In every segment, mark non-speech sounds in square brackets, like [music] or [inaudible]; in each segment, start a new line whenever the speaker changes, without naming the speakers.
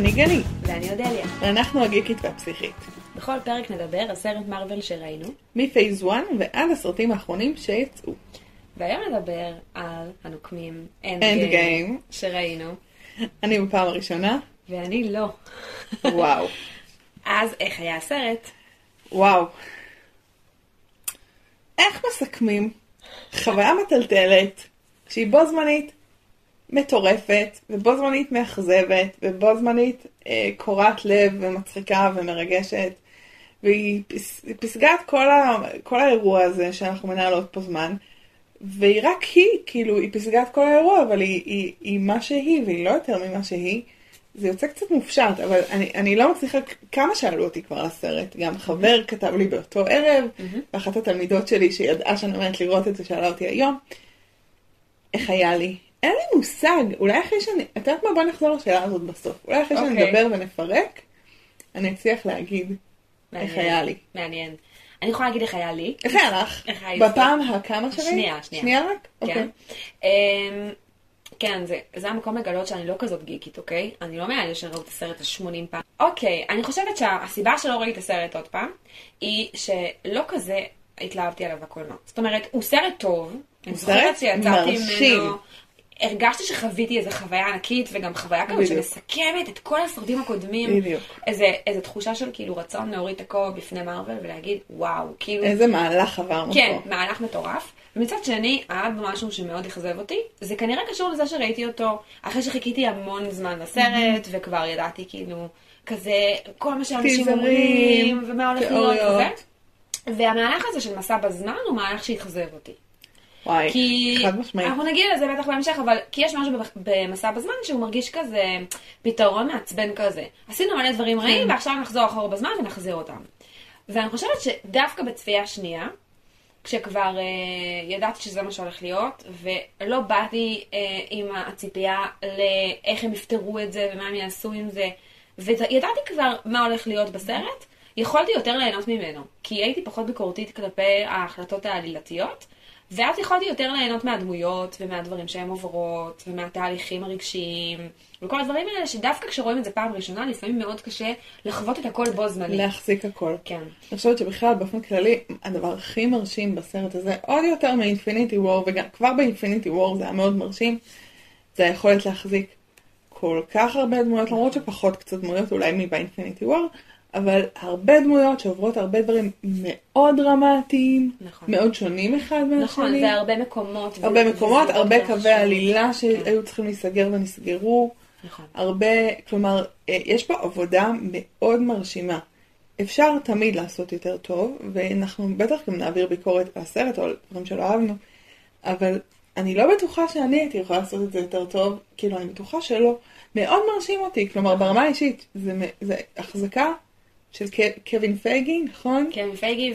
אני גלי,
ואני אודליה.
ואנחנו הגיקית והפסיכית.
בכל פרק נדבר על סרט מארוול שראינו,
מ phase 1 ועד הסרטים האחרונים שיצאו.
והיום נדבר על הנוקמים
Endgame.
שראינו,
אני בפעם הראשונה,
ואני לא.
וואו, [laughs]
אז איך היה הסרט?
וואו. איך מסכמים חוויה מטלטלת שהיא בו זמנית מטורפת ובו זמנית מאכזבת ובו זמנית אה, קורעת לב ומצחיקה ומרגשת. והיא פס, פסגה את כל, ה, כל האירוע הזה שאנחנו מנהלות פה זמן והיא רק היא, כאילו היא פסגה את כל האירוע אבל היא, היא, היא מה שהיא והיא לא יותר ממה שהיא. זה יוצא קצת מופשט, אבל אני, אני לא מצליחה, כמה שאלו אותי כבר לסרט, גם חבר כתב לי באותו ערב, ואחת התלמידות שלי שידעה שאני עומדת לראות את זה, שאלה אותי היום, איך היה לי? אין לי מושג, אולי אחרי שאני, את יודעת מה? בוא נחזור לשאלה הזאת בסוף. אולי אחרי שאני
אוקיי.
אדבר ונפרק, אני אצליח להגיד איך
מעניין.
היה לי.
מעניין. אני יכולה להגיד איך היה לי.
איך היה לך?
איך היה
בפעם הכמה שלי?
שנייה, שנייה.
שנייה רק? אוקיי.
כן. אמ, כן, זה, זה המקום לגלות שאני לא כזאת גיקית, אוקיי? אני לא מאלה שראו את הסרט ה-80 פעם. אוקיי, אני חושבת שהסיבה שלא ראיתי את הסרט עוד פעם, היא שלא כזה התלהבתי עליו בקולנוע. זאת אומרת, הוא סרט טוב, אני
סרט
זוכרת שיצאתי
מרשים.
ממנו, הרגשתי שחוויתי איזו חוויה ענקית, וגם חוויה כזאת. שמסכמת את כל הסרטים הקודמים.
בדיוק.
איזה, איזה תחושה של כאילו רצון להוריד את הכובע בפני מארוול ולהגיד, וואו, כאילו...
איזה מהלך עברנו
כן,
פה.
מהלך מטורף. ומצד שני, היה בו משהו שמאוד אכזב אותי. זה כנראה קשור לזה שראיתי אותו אחרי שחיכיתי המון זמן לסרט, וכבר ידעתי כאילו, כזה, כל מה שאנשים אומרים, ומה הולך להיות. כזה. והמהלך הזה של מסע בזמן הוא מהלך שאכזב אותי.
וואי,
כי
חד משמעית.
אנחנו נגיע לזה בטח בהמשך, אבל כי יש משהו במסע בזמן שהוא מרגיש כזה פתרון מעצבן כזה. עשינו מלא דברים
כן.
רעים, ועכשיו נחזור אחורה בזמן ונחזיר אותם. ואני חושבת שדווקא בצפייה שנייה, כשכבר אה, ידעתי שזה מה שהולך להיות, ולא באתי אה, עם הציפייה לאיך הם יפתרו את זה ומה הם יעשו עם זה, וידעתי כבר מה הולך להיות בסרט, יכולתי יותר ליהנות ממנו, כי הייתי פחות ביקורתית כלפי ההחלטות העלילתיות, ואז יכולתי יותר ליהנות מהדמויות ומהדברים שהן עוברות, ומהתהליכים הרגשיים, וכל הדברים האלה שדווקא כשרואים את זה פעם ראשונה, לפעמים מאוד קשה לחוות את הכל בו זמנית.
להחזיק הכל.
כן.
אני חושבת שבכלל באופן כללי הדבר הכי מרשים בסרט הזה עוד יותר מאינפיניטי וור וגם כבר באינפיניטי וור זה היה מאוד מרשים זה היכולת להחזיק כל כך הרבה דמויות למרות שפחות קצת דמויות אולי מבאינפיניטי וור אבל הרבה דמויות שעוברות הרבה דברים מאוד דרמטיים
נכון.
מאוד שונים אחד מהשני
נכון, והרבה מקומות. ו-
הרבה מקומות הרבה. קווי עלילה
כן.
שהיו צריכים להיסגר ונסגרו
נכון.
הרבה, כלומר, אה, יש פה עבודה מאוד מרשימה. אפשר תמיד לעשות יותר טוב, ואנחנו בטח גם נעביר ביקורת על הסרט או על דברים שלא אהבנו, אבל אני לא בטוחה שאני הייתי יכולה לעשות את זה יותר טוב, כאילו אני בטוחה שלא. מאוד מרשים אותי, כלומר ברמה האישית, זה, זה החזקה של קווין פייגי, נכון?
כן, פייגי,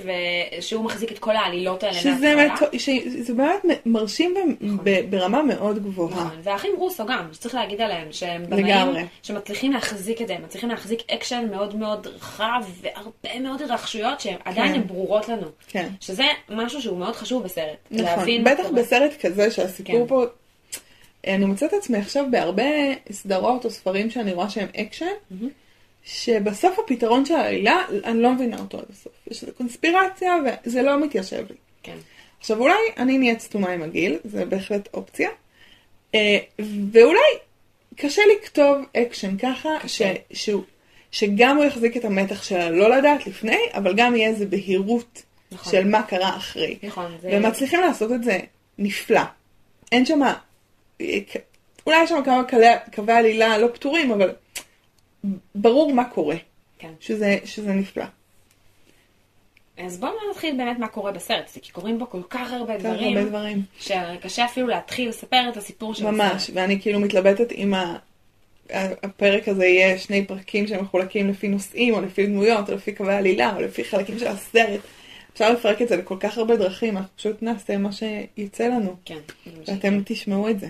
ושהוא מחזיק את כל העלילות האלה
שזה
מההתחלה.
מטו- שזה באמת מרשים ב- ב- ברמה מאוד גבוהה.
נכון, והאחים רוסו גם, שצריך להגיד עליהם, שהם. במאים שמצליחים להחזיק את זה, הם מצליחים להחזיק אקשן מאוד מאוד רחב, והרבה מאוד התרחשויות שהן עדיין הן ברורות לנו.
כן.
שזה משהו שהוא מאוד חשוב בסרט.
נכון, בטח. בסרט כזה שהסיפור
כן.
פה, אני מוצאת את עצמי עכשיו בהרבה סדרות או ספרים שאני רואה שהם אקשן, שבסוף הפתרון של העלילה, אני לא מבינה אותו עד הסוף. יש איזו קונספירציה וזה לא מתיישב לי.
כן.
עכשיו אולי אני נהיית סתומה עם הגיל, זה בהחלט אופציה, אה, ואולי קשה לכתוב אקשן ככה, ש. שהוא, שגם הוא יחזיק את המתח של הלא לדעת לפני, אבל גם יהיה איזה בהירות
נכון.
של מה קרה אחרי.
נכון, זה...
והם מצליחים לעשות את זה נפלא. אין שם, אולי יש שם כמה קווי עלילה לא פתורים, אבל ברור מה קורה,
כן.
שזה, שזה נפלא.
אז בואו נתחיל באמת מה קורה בסרט, זה כי קוראים בו כל כך הרבה
כך
דברים,
הרבה דברים.
שקשה אפילו להתחיל לספר את הסיפור של
ממש,
הסרט.
ואני כאילו מתלבטת אם ה- הפרק הזה יהיה שני פרקים שמחולקים לפי נושאים, או לפי דמויות, או לפי קווי עלילה, או לפי חלקים של הסרט. אפשר לפרק את זה לכל כך הרבה דרכים, אנחנו פשוט נעשה מה שיצא לנו.
כן.
ואתם תשמעו את זה.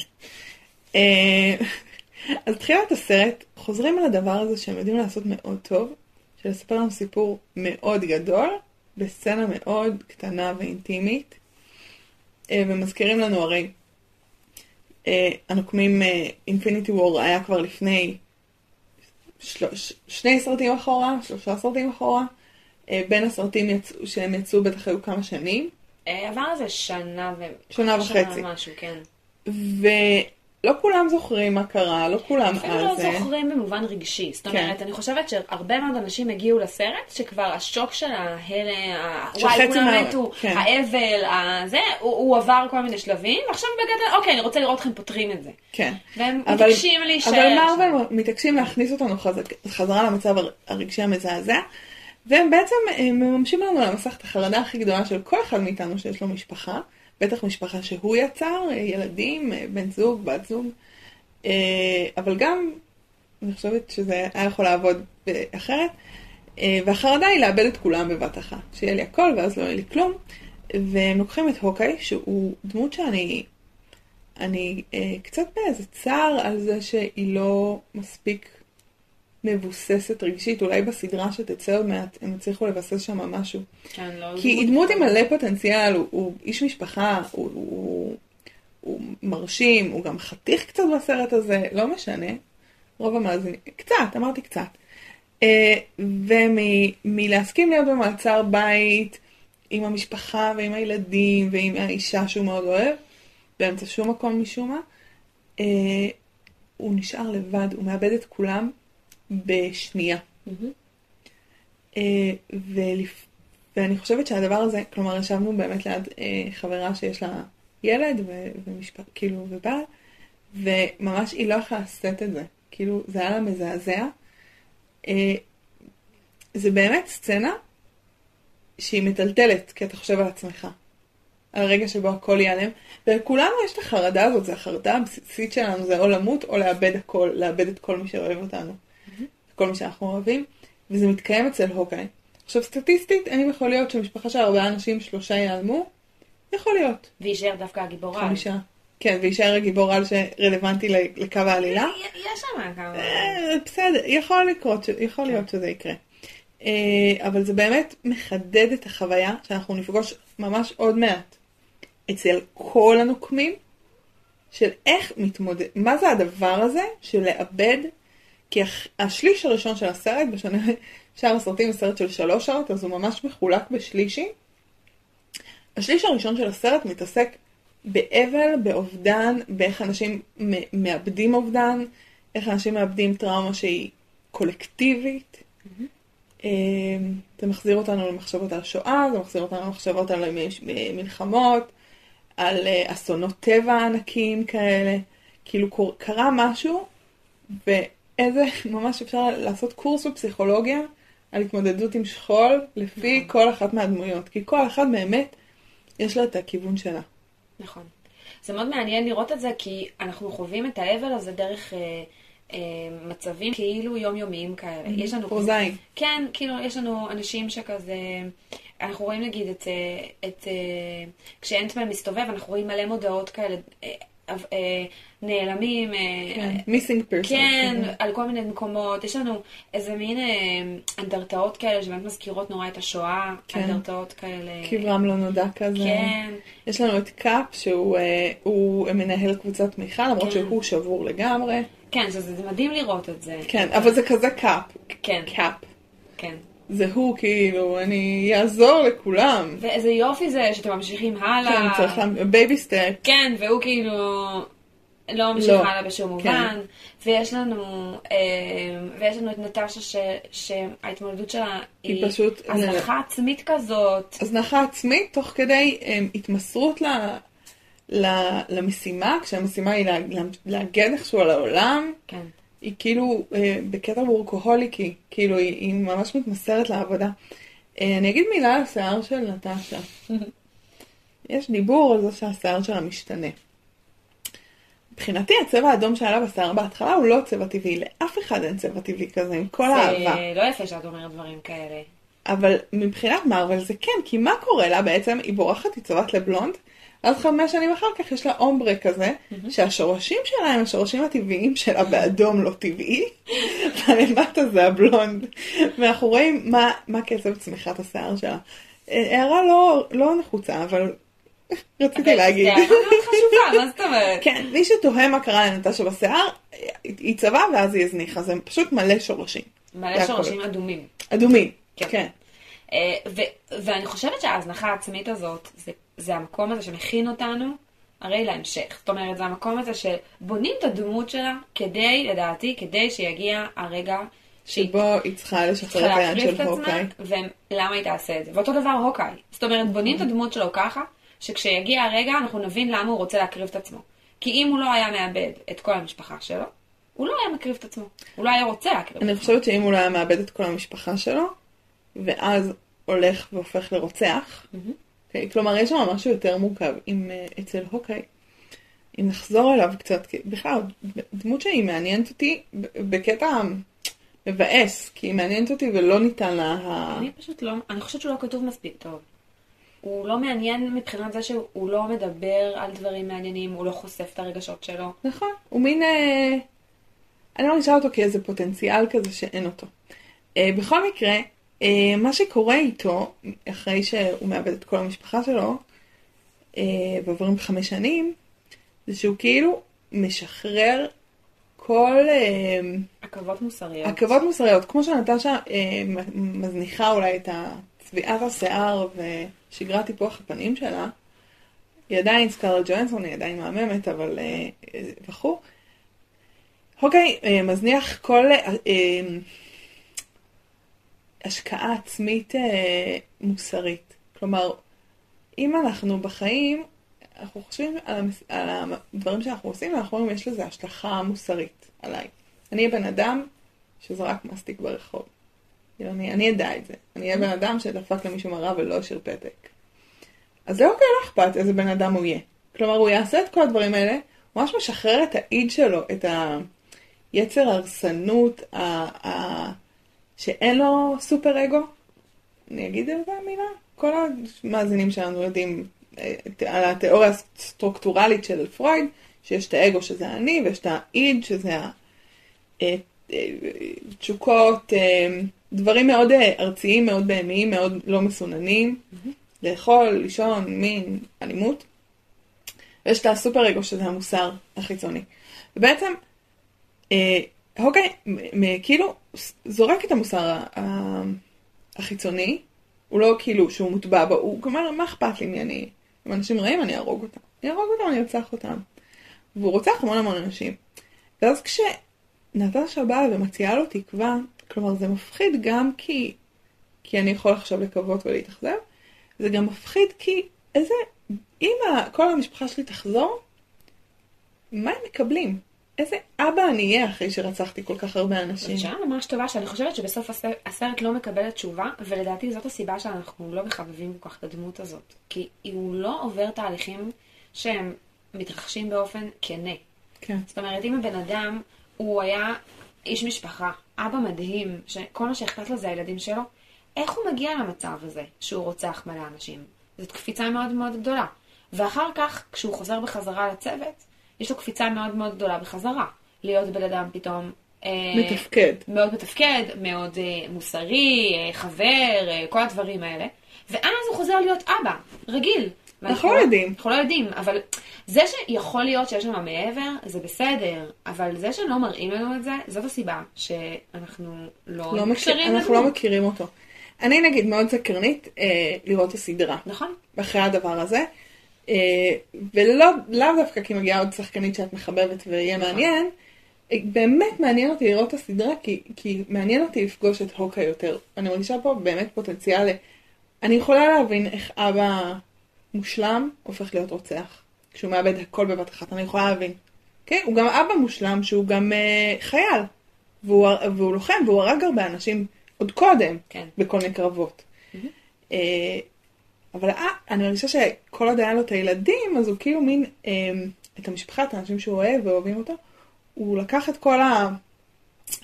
אה, אז תחילת הסרט, חוזרים על הדבר הזה שהם יודעים לעשות מאוד טוב, של לספר לנו סיפור מאוד גדול, בסצנה מאוד קטנה ואינטימית, אה, ומזכירים לנו הרי, אה, הנוקמים אינפיניטי וור היה כבר לפני של... שני סרטים אחורה, שלושה סרטים אחורה. אה, בין הסרטים יצאו, שהם יצאו בטח היו כמה שנים.
אה, עבר איזה שנה ו...
שנה וחצי.
שנה משהו, כן.
ולא כולם זוכרים מה קרה, לא כולם
אפילו לא
על זה.
זוכרים במובן רגשי. זאת
כן.
אומרת, אני חושבת שהרבה מאוד אנשים הגיעו לסרט, שכבר השוק של ההלם, וואי, כולם מתו,
כן.
האבל, הזה, הוא הוא עבר כל מיני שלבים, ועכשיו בגדול, אוקיי, אני רוצה לראות אתכם פותרים את זה.
כן.
והם
אבל-
מתעקשים להישאר.
אבל
שם.
מארוול מתעקשים להכניס אותנו חזק, חזרה למצב הר- הרגשי המזעזע, והם בעצם אה, מממשים לנו על המסך את החרדה הכי גדולה של כל אחד מאיתנו שיש לו משפחה, בטח משפחה שהוא יצר, אה, ילדים, אה, בן זוג, בת זוג, אה, אבל גם, אני חושבת שזה היה יכול לעבוד אחרת, והחרדה היא לאבד את כולם בבת אחת, שיהיה לי הכל ואז לא יהיה לי כלום, והם לוקחים את הוקאי, שהוא דמות שאני אני קצת באיזה צער על זה שהיא לא מספיק מבוססת רגשית, אולי בסדרה שתצא עוד מעט הם יצליחו לבסס שם משהו.
כן, לא,
כי היא דמות עם מלא פוטנציאל, הוא, הוא איש משפחה, הוא, הוא, הוא מרשים, הוא גם חתיך קצת בסרט הזה, לא משנה. רוב המאזינים, קצת, אמרתי קצת. אה, ומלהסכים להיות במעצר בית עם המשפחה ועם הילדים ועם האישה שהוא מאוד אוהב, באמצע שום מקום משום מה, אה, הוא נשאר לבד, הוא מאבד את כולם בשנייה. אה, ולפ... ואני חושבת שהדבר הזה, כלומר, ישבנו באמת ליד אה, חברה שיש לה ילד ו... ומשפ... כאילו, ובעל, וממש היא לא יכלה לשאת את זה. כאילו, זה היה לה מזעזע. אה, זה באמת סצנה שהיא מטלטלת, כי אתה חושב על עצמך. על הרגע שבו הכל ייעלם. ולכולנו יש את החרדה הזאת, זו החרדה הבסיסית שלנו, זה או למות או לאבד הכל, לאבד את כל מי שאוהב אותנו. כל מי שאנחנו אוהבים, וזה מתקיים אצל הוקאי. עכשיו סטטיסטית, האם יכול להיות שמשפחה של ארבעה אנשים, שלושה ייעלמו? יכול להיות.
ויישאר דווקא הגיבורה.
חמישה. כן, ויישאר הגיבור על שרלוונטי לקו העלילה.
יש שם כמה...
אה, בסדר, יכול לקרות, יכול להיות שזה יקרה. אה, אבל זה באמת מחדד את החוויה שאנחנו נפגוש ממש עוד מעט אצל כל הנוקמים, של איך מתמודד, מה זה הדבר הזה של לאבד, כי השליש הראשון של הסרט, בשונה [laughs] משאר הסרטים, סרט של שלוש שעות, אז הוא ממש מחולק בשלישים. השליש הראשון של הסרט מתעסק באבל, באובדן, באיך אנשים מאבדים אובדן, איך אנשים מאבדים טראומה שהיא קולקטיבית. אה, זה מחזיר אותנו למחשבות על השואה, זה מחזיר אותנו למחשבות על מלחמות, על אה, אסונות טבע ענקיים כאלה. כאילו קרה משהו, ואיזה, ממש אפשר לעשות קורס בפסיכולוגיה על התמודדות עם שכול, לפי
נכון.
כל אחת מהדמויות. כי כל אחת באמת, יש לה את הכיוון שלה.
נכון. זה מאוד מעניין לראות את זה, כי אנחנו חווים את האבל הזה דרך אה, אה, מצבים כאילו יומיומיים כאלה. יש לנו...
פרוזאיים.
כן, כאילו, יש לנו אנשים שכזה... אנחנו רואים נגיד את... אה, את אה, כשאנטמן מסתובב, אנחנו רואים מלא מודעות כאלה, אה, נעלמים. אה,
כן, מיסינג פרסון.
כן, על כל מיני מקומות. יש לנו איזה מין אה, אנדרטאות כאלה שבאמת מזכירות נורא את השואה.
כן.
אנדרטאות כאלה.
קברם לא נודע כזה.
כן.
יש לנו את קאפ, שהוא אה, הוא מנהל קבוצת תמיכה, למרות
כן.
שהוא שבור לגמרי.
כן, זה, זה מדהים לראות את זה.
כן, אבל זה כזה קאפ.
כן,
קאפ.
כן.
זה הוא כאילו, אני אעזור לכולם.
ואיזה יופי זה שאתם ממשיכים הלאה.
כן, צריך לה... baby step.
כן, והוא כאילו לא ממשיך
לא.
הלאה בשום
כן.
מובן. ויש לנו, אה, ויש לנו את נטשה ש, שההתמודדות שלה
היא
היא
פשוט-
הזנחה עצמית כזאת.
הזנחה עצמית תוך כדי הם, התמסרות ל, ל, למשימה, כשהמשימה היא לה, להגן איכשהו על העולם.
כן.
היא כאילו אה, בקטע וורקוהוליקי, כאילו היא, היא ממש מתמסרת לעבודה. אה, אני אגיד מילה על השיער של נטשה. יש דיבור על זה שהשיער שלה משתנה. מבחינתי הצבע האדום שהיה לה בשיער בהתחלה הוא לא צבע טבעי, לאף אחד אין צבע טבעי כזה, עם כל האהבה.
זה לא יפה שאת אומרת דברים כאלה.
אבל מבחינת מארוול זה כן, כי מה קורה לה בעצם? היא בורחת, היא צובעת לבלונד, אז חמש שנים אחר כך יש לה אומברה כזה, שהשורשים שלה הם השורשים הטבעיים שלה באדום לא טבעי, [laughs] ולמטה זה הבלונד. ואנחנו רואים מה, מה קצב צמיחת השיער שלה. אה, הערה לא, לא נחוצה, אבל רציתי להגיד.
זה הערה מאוד חשובה, מה זאת אומרת? [laughs]
כן, מי שתוהה מה קרה לנטשה בשיער, היא צבעה ואז היא הזניחה, זה פשוט מלא שורשים.
מלא. שורשים אדומים.
אדומים.
כן.
כן.
אה, ואני חושבת שההזנחה העצמית הזאת, זה, זה המקום הזה שמכין אותנו, הרי להמשך. זאת אומרת, זה המקום הזה שבונים את הדמות שלה כדי, לדעתי, כדי שיגיע הרגע
שבו היא צריכה לשחרר את היד של הוקאי.
ולמה היא תעשה את זה. ואותו דבר הוקאי. זאת אומרת, בונים את הדמות שלו ככה, שכשיגיע הרגע אנחנו נבין למה הוא רוצה להקריב את עצמו. כי אם הוא לא היה מאבד את כל המשפחה שלו, הוא לא היה מקריב את עצמו. הוא לא היה רוצה להקריב את
אני
עצמו.
חושבת שאם הוא לא היה מאבד את כל המשפחה שלו, ואז הולך והופך לרוצח, אוקיי? כלומר יש שם משהו יותר מורכב עם, אה, אצל הוקאי. אם נחזור אליו קצת, בכלל, דמות שהיא מעניינת אותי בקטע מבאס, כי היא מעניינת אותי ולא ניתן לה...
אני פשוט לא, אני חושבת שהוא לא כתוב מספיק טוב. הוא לא מעניין מבחינת זה שהוא לא מדבר על דברים מעניינים, הוא לא חושף את הרגשות שלו.
נכון, הוא מין... אה, אני מרגישה אותו כאיזה פוטנציאל כזה שאין אותו. אה, בכל מקרה, מה שקורה איתו, אחרי שהוא מאבד את כל המשפחה שלו, אה, ועוברים חמש שנים, זה שהוא כאילו משחרר כל אה,
עכבות מוסריות.
עכבות מוסריות. כמו שנטשה אה, מזניחה אולי את צביעת השיער ושגרת טיפוח הפנים שלה, היא עדיין סקארלט ג'ואנסון, היא עדיין מהממת, אבל אה, אה, וכו'. הוקי אה, מזניח כל אה, אה, השקעה עצמית אה, מוסרית. כלומר, אם אנחנו בחיים, אנחנו חושבים על, המס... על הדברים שאנחנו עושים, ואנחנו אומרים, יש לזה השלכה מוסרית עליי. אני אהיה בן אדם שזרק מסטיק ברחוב. כאילו, אני, אני אדע את זה. אני אהיה בן אדם שדפק למישהו מראה ולא השאיר פתק. אז זה אוקיי, לא אכפת איזה בן אדם הוא יהיה. כלומר, הוא יעשה את כל הדברים האלה, הוא ממש משחרר את האיד שלו, את היצר הרסנות, ה... ה... שאין לו סופר אגו. אני אגיד על זה מילה? כל המאזינים שלנו יודעים אה, על התיאוריה הסטרוקטורלית של פרויד, שיש את האגו שזה אני, ויש את האיד שזה ה- אה, אה, דברים מאוד ארציים, מאוד בהמיים, מאוד לא מסוננים, לאכול, לישון, מין, אלימות. ויש את הסופר אגו שזה המוסר החיצוני. ובעצם, הוקי מ- מ- כאילו זורק את המוסר החיצוני, הוא לא כאילו שהוא מוטבע בו, הוא כלומר, מה אכפת לי מי אני? אם אנשים רעים, אני אהרוג אותם. אני אהרוג אותם, אני ארצח אותם. והוא רוצח המון המון אנשים. ואז כשנטשה באה ומציעה לו תקווה, כלומר זה מפחיד גם כי, כי אני יכול עכשיו לקוות ולהתאכזב, זה גם מפחיד כי איזה, אם כל המשפחה שלי תחזור, מה הם מקבלים? איזה אבא אני אהיה אחרי שרצחתי כל כך הרבה אנשים?
זאת שאלה ממש טובה, שאני חושבת שבסוף הסרט, הסרט לא מקבל תשובה, ולדעתי זאת הסיבה שאנחנו לא מחבבים כל כך את הדמות הזאת. כי הוא לא עובר תהליכים שהם מתרחשים באופן כנה.
כן.
זאת אומרת, אם הבן אדם, הוא היה איש משפחה, אבא מדהים, שכל מה שאכפת לו זה הילדים שלו, איך הוא מגיע למצב הזה שהוא רוצח מלא אנשים? זאת קפיצה מאוד מאוד גדולה. ואחר כך, כשהוא חוזר בחזרה לצוות, יש לו קפיצה מאוד מאוד גדולה בחזרה. להיות בן אדם פתאום... אה,
מתפקד.
מאוד מתפקד, מאוד אה, מוסרי, אה, חבר, כל הדברים האלה. ואז הוא חוזר להיות אבא, רגיל.
אנחנו לא יודעים.
אנחנו לא יודעים, אבל זה שיכול להיות שיש שם מעבר, זה בסדר, אבל זה שלא מראים לנו את זה, זאת הסיבה שאנחנו לא,
לא מכיר,
נקשרים
אנחנו לא. מכירים אותו. אני נגיד מאוד סקרנית אה, לראות את הסדרה.
נכון?
אחרי הדבר הזה. אה, ולא, לאו דווקא כי מגיעה עוד שחקנית שאת מחבבת ויהיה
נכון.
מעניין. אה, באמת מעניין אותי לראות את הסדרה, כי, כי מעניין אותי לפגוש את הוקה יותר. אני מרגישה פה באמת פוטנציאל. אני יכולה להבין איך אבא מושלם הופך להיות רוצח. כשהוא מאבד הכל בבת אחת, אני יכולה להבין. כן, הוא גם אבא מושלם שהוא גם אה, חייל. והוא, והוא לוחם, והוא הרג הרבה אנשים עוד קודם,
כן.
בכל מיני קרבות. אה, אבל אה, אני מרגישה שכל עוד היה לו את הילדים, אז הוא כאילו מין, אה, את המשפחה, את האנשים שהוא אוהב ואוהבים אותו, הוא לקח את כל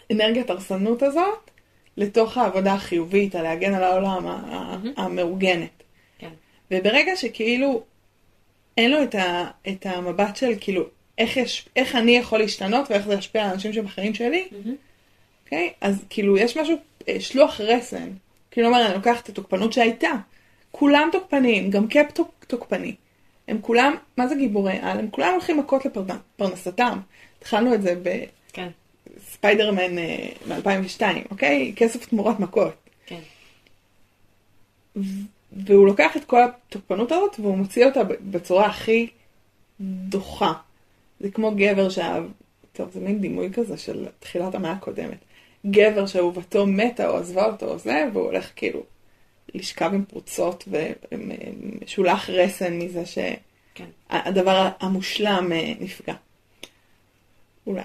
האנרגיית הרסנות הזאת לתוך העבודה החיובית, על להגן על העולם ה- המאורגנת.
כן.
וברגע שכאילו אין לו את, ה, את המבט של כאילו איך, יש, איך אני יכול להשתנות ואיך זה ישפיע על האנשים שבחיים שלי, אוקיי? אז כאילו יש משהו, אה, שלוח רסן. כאילו אומר, אני לוקחת את התוקפנות שהייתה. כולם תוקפניים, גם קאפ תוק- תוקפני. הם כולם, מה זה גיבורי על? הם כולם הולכים מכות לפרנסתם. התחלנו את זה
כן,
בספיידרמן אה, מ-2002, אוקיי? כסף תמורת מכות.
כן.
והוא לוקח את כל התוקפנות הזאת והוא מוציא אותה בצורה הכי דוחה. זה כמו גבר שאהב, טוב, זה מין דימוי כזה של תחילת המאה הקודמת. גבר שאהובתו מתה או עזבה אותו או זה, והוא הולך כאילו לשכב עם פרוצות ומשולח רסן מזה
כן.
שהדבר המושלם אה, נפגע. אולי.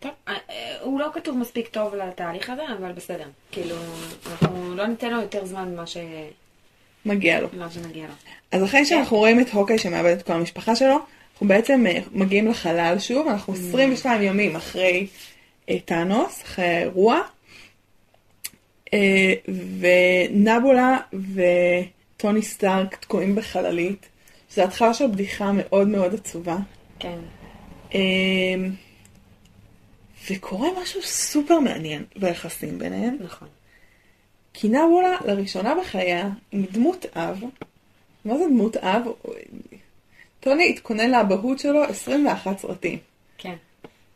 טוב, אה, אה, הוא לא כתוב מספיק טוב לתהליך הזה, אבל בסדר. כאילו, אנחנו לא ניתן לו יותר זמן ממה ש-
מגיע לו.
ממה שמגיע לו.
אז אחרי שאנחנו רואים את הוקאי שמאבד את כל המשפחה שלו, אנחנו בעצם מגיעים לחלל שוב, אנחנו 22 ימים אחרי טאנוס, אחרי אה, ונבולה וטוני סטארק תקועים בחללית, שזו התחלה של בדיחה מאוד מאוד עצובה.
כן.
אה, וקורה משהו סופר מעניין ביחסים ביניהם.
נכון.
כי נבולה לראשונה בחייה עם דמות אב, מה זה דמות אב? טוני התכונן לאבהות שלו 21 סרטים.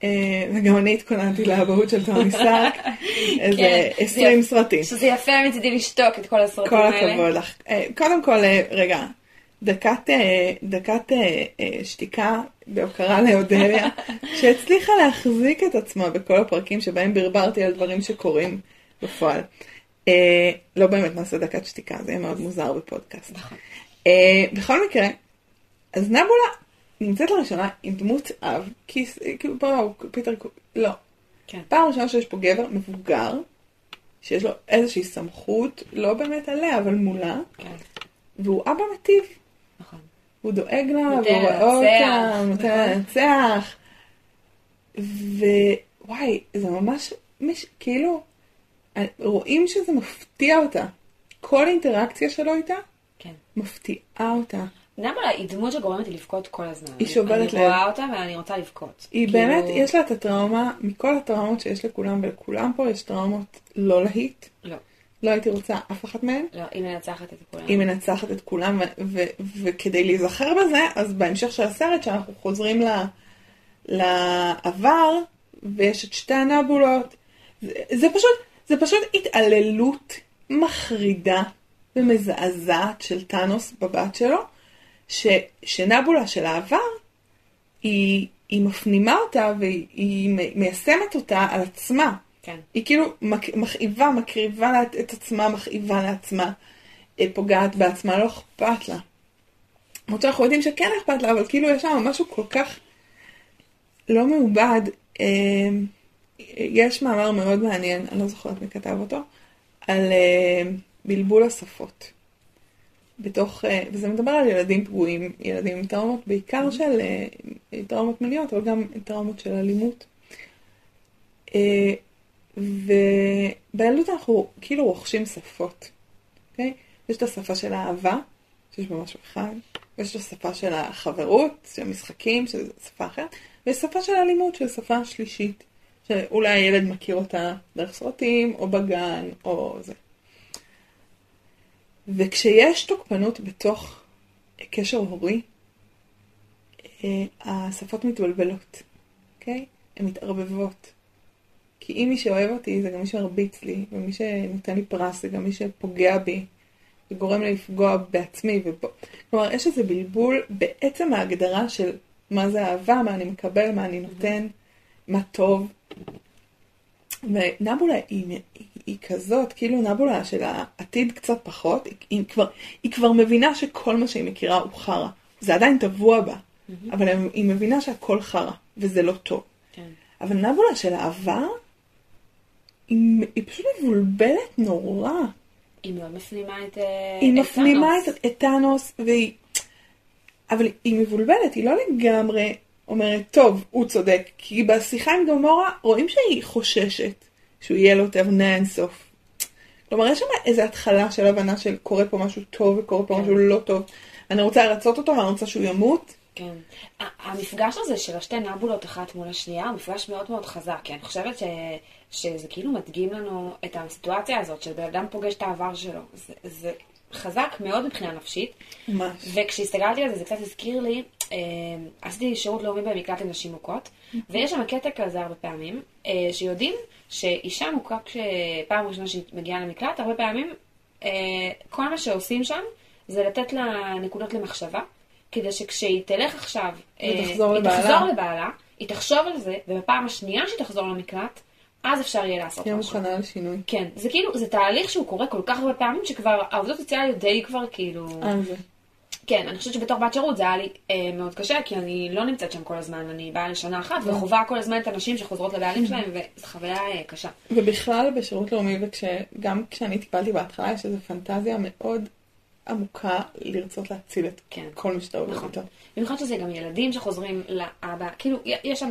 כן.
אה, וגם אני התכוננתי לאבהות של טוני סארק, [laughs] איזה
כן,
20
זה-
סרטים.
שזה יפה מצידי לשתוק את כל הסרטים
כל
האלה.
הכבוד לך. אה, קודם כל, אה, רגע, דקת, דקת שתיקה בהוקרה לאודליה, [laughs] שהצליחה להחזיק את עצמה בכל הפרקים שבהם ברברתי על דברים שקורים בפועל. לא באמת נעשה דקת שתיקה, זה יהיה מאוד מוזר בפודקאסט.
נכון.
בכל מקרה, אז נבולה נמצאת לראשונה עם דמות אב, כי כאילו בואו, פיטר, לא.
כן.
פעם ראשונה שיש פה גבר מבוגר, שיש לו איזושהי סמכות, לא באמת עליה, אבל מולה,
כן.
והוא אבא מטיב.
נכון.
הוא דואג לה, והוא רואה אותה, הוא נותן
נכון.
לה לנצח. ווואי, זה ממש, מש... כאילו, רואים שזה מפתיע אותה. כל אינטראקציה שלו איתה,
כן.
מפתיעה אותה.
נבולה היא דמות שגורמת לי לבכות כל הזמן.
היא שוברת
אני
לב.
רואה אותה ואני רוצה לבכות.
היא
כאילו,
באמת, יש לה את הטראומה, מכל הטראומות שיש לכולם, ולכולם פה יש טראומות לא להיט.
לא,
לא הייתי רוצה אף אחת מהן.
לא, היא מנצחת את כולם.
היא מנצחת את כולם, וכדי להיזכר בזה, אז בהמשך של הסרט, שאנחנו חוזרים ל- לעבר, ויש את שתי הנבולות, זה, זה פשוט, זה פשוט התעללות מחרידה ומזעזעת של טאנוס בבת שלו, ש, שנבולה של העבר, היא, היא מפנימה אותה והיא היא מיישמת אותה על עצמה.
כן.
היא כאילו מק- מכאיבה, מקריבה לה את- את עצמה, מכאיבה לעצמה, אה, פוגעת בעצמה, לא אכפת לה. למרות שאנחנו יודעים שכן אכפת לה, אבל כאילו יש שם משהו כל כך לא מעובד. אה, יש מאמר מאוד מעניין, אני לא זוכרת מי כתב אותו, על אה, בלבול השפות. בתוך, אה, וזה מדבר על ילדים פגועים, ילדים עם טראומות, בעיקר של אה, טראומות מיניות, אבל גם טראומות של אלימות. אה, ובילדות אנחנו כאילו רוכשים שפות, אוקיי? יש את השפה של האהבה, שיש בה משהו אחד, ויש את השפה של החברות, של המשחקים, שזו שפה אחרת, ויש שפה של האלימות, של שפה שלישית, שאולי הילד מכיר אותה דרך סרטים, או בגן, או זה. וכשיש תוקפנות בתוך קשר הורי, אה, השפות מתבלבלות, אוקיי? הן מתערבבות. כי אם מי שאוהב אותי זה גם מי שמרביץ לי, ומי שנותן לי פרס זה גם מי שפוגע בי, וגורם לי לפגוע בעצמי. ובו... כלומר, יש איזה בלבול בעצם ההגדרה של מה זה אהבה, מה אני מקבל, מה אני נותן, מה טוב. ונבולה היא, היא, היא כזאת, כאילו נבולה של העתיד קצת פחות, היא, היא, כבר, היא כבר מבינה שכל מה שהיא מכירה הוא חרא. זה עדיין טבוע בה, אבל היא מבינה שהכל חרא, וזה לא טוב.
כן.
אבל נבולה של העבר, היא, היא פשוט מבולבלת נורא.
היא מאוד מפנימה את אה,
היא
את
מפנימה. את, את טאנוס, והיא... אבל היא מבולבלת, היא לא לגמרי אומרת, טוב, הוא צודק. כי בשיחה עם גמורה רואים שהיא חוששת שהוא יהיה לו תבנה אינסוף. כלומר, יש שם איזו התחלה של הבנה של קורה פה משהו טוב וקורה פה
כן.
משהו לא טוב. אני רוצה לרצות אותו ואני רוצה שהוא ימות.
כן. המפגש הזה של השתי נבולות אחת מול השנייה הוא מפגש מאוד מאוד חזק, כי אני חושבת ש... שזה כאילו מדגים לנו את הסיטואציה הזאת, שבן אדם פוגש את העבר שלו. זה, זה חזק מאוד מבחינה נפשית.
ממש.
וכשהסתכלתי על זה, זה קצת הזכיר לי, אה, עשיתי שירות לאומי במקלט לנשים מוכות, ויש שם קטע כזה הרבה פעמים, אה, שיודעים שאישה מוכה כשפעם ראשונה שהיא מגיעה למקלט, הרבה פעמים אה, כל מה שעושים שם זה לתת לה נקודות למחשבה, כדי שכשהיא תלך עכשיו, אה,
ותחזור
היא
לבעלה.
תחזור לבעלה, היא תחשוב על זה, ובפעם השנייה שהיא תחזור למקלט, אז אפשר יהיה לעשות
תהיה
משהו.
מוכנה לשינוי.
כן, זה כאילו, זה תהליך שהוא קורה כל כך הרבה פעמים, שכבר העובדות הסוציאליות די כבר כאילו...
על זה.
כן, אני חושבת שבתור בת שירות זה היה לי אה, מאוד קשה, כי אני לא נמצאת שם כל הזמן, אני באה לשנה אחת, וחווה כל הזמן את הנשים שחוזרות לבעלים שלהם, וזו חוויה אה, קשה.
ובכלל בשירות לאומי, וגם כשאני טיפלתי בהתחלה, יש איזו פנטזיה מאוד עמוקה לרצות להציל את
כן.
כל מי שאתה עובד
נכון.
איתו.
במיוחד שזה גם ילדים שחוזרים לאבא, כאילו, יש שם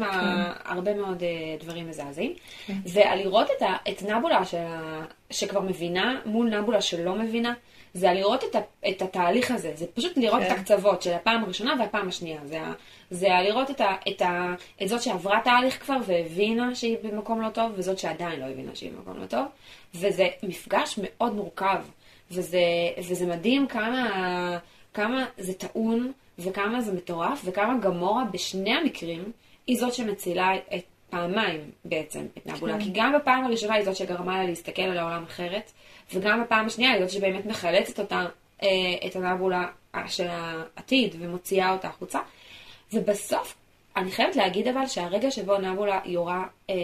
הרבה מאוד אה, דברים מזעזעים. ועל לראות את, ה, את נבולה של שכבר מבינה מול נבולה שלא מבינה, זה לראות את, ה, את התהליך הזה, זה פשוט לראות
כן.
את הקצוות של הפעם הראשונה והפעם השנייה. זה, זה לראות את, ה, את, ה, את זאת שעברה תהליך כבר והבינה שהיא במקום לא טוב, וזאת שעדיין לא הבינה שהיא במקום לא טוב. וזה מפגש מאוד מורכב, וזה, וזה מדהים כמה, כמה זה טעון, וכמה זה מטורף, וכמה גמורה בשני המקרים היא זאת שמצילה את פעמיים בעצם את נבולה.
כן.
כי גם בפעם הראשונה היא זאת שגרמה לה להסתכל על העולם אחרת, וגם בפעם השנייה היא זאת שבאמת מחלצת אותה, אה, את הנבולה אה, של העתיד, ומוציאה אותה החוצה. ובסוף, אני חייבת להגיד אבל שהרגע שבו נבולה יורה אה,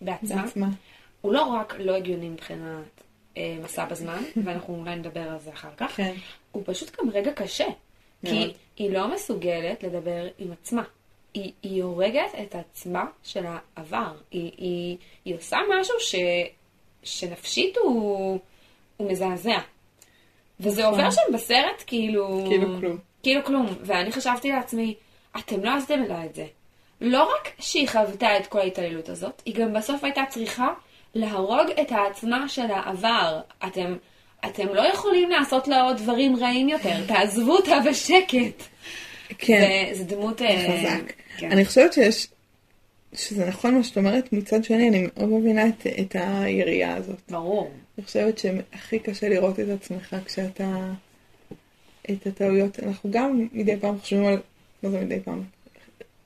בעצמה,
בעצמה.
הוא לא רק לא הגיוני מבחינת אה, מסע בזמן, [laughs] ואנחנו אולי נדבר על זה אחר כך,
כן.
הוא פשוט גם רגע קשה. כי
מאוד.
היא לא מסוגלת לדבר עם עצמה. היא, היא הורגת את עצמה של העבר. היא, היא, היא עושה משהו ש, שנפשית הוא, הוא מזעזע. וזה
נכון.
עובר שם בסרט כאילו...
כאילו כלום.
כאילו כלום. ואני חשבתי לעצמי, אתם לא עשיתם לה את זה. לא רק שהיא חוותה את כל ההתעללות הזאת, היא גם בסוף הייתה צריכה להרוג את העצמה של העבר. אתם, אתם לא יכולים לעשות לה עוד דברים רעים יותר, [laughs] תעזבו אותה בשקט.
כן.
זה, זה דמות... אה,
חזק.
כן.
אני חושבת שיש, שזה נכון מה שאת אומרת, מצד שני אני מאוד מבינה את, את היריעה הזאת.
ברור.
אני חושבת שהכי קשה לראות את עצמך כשאתה, את הטעויות, אנחנו גם מדי פעם חושבים על, מה זה מדי פעם?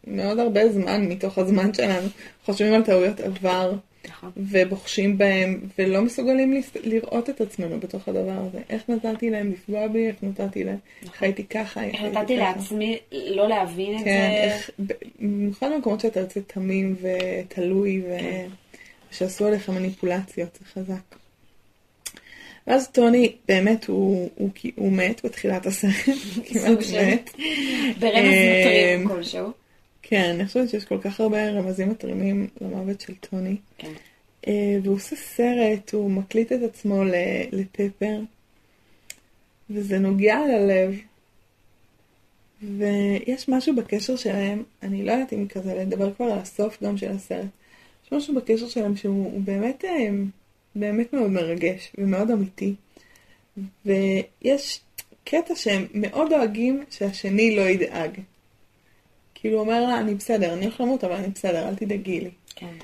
מאוד הרבה זמן מתוך הזמן שלנו חושבים על טעויות עבר
נכון.
ובוחשים בהם ולא מסוגלים לס- לראות את עצמנו בתוך הדבר הזה. איך נתתי להם לפגוע בי, איך נתתי להם, איך הייתי ככה, איך הייתי
נתתי
ככה.
לעצמי לא להבין את
כן,
זה.
איך, במיוחד במקומות שאתה יוצא תמים ותלוי ו...
כן.
ושעשו עליך מניפולציות, זה חזק. ואז טוני, באמת, הוא, הוא, הוא, הוא מת בתחילת הסרט, כמעט מת.
ברמז
אה,
מטרים כלשהו.
כן, אני חושבת שיש כל כך הרבה רמזים מתרימים למוות של טוני.
כן.
אה, והוא עושה סרט, הוא מקליט את עצמו ל- לפפר, וזה נוגע ללב. ויש משהו בקשר שלהם, אני לא יודעת אם כזה לדבר כבר על הסוף גם של הסרט. יש משהו בקשר שלהם שהוא הוא באמת, אה, באמת מאוד מרגש ומאוד אמיתי. ויש קטע שהם מאוד דואגים שהשני לא ידאג. כאילו אומר לה, אני בסדר, אני הולך למות, אבל אני בסדר, אל תדאגי לי.
כן.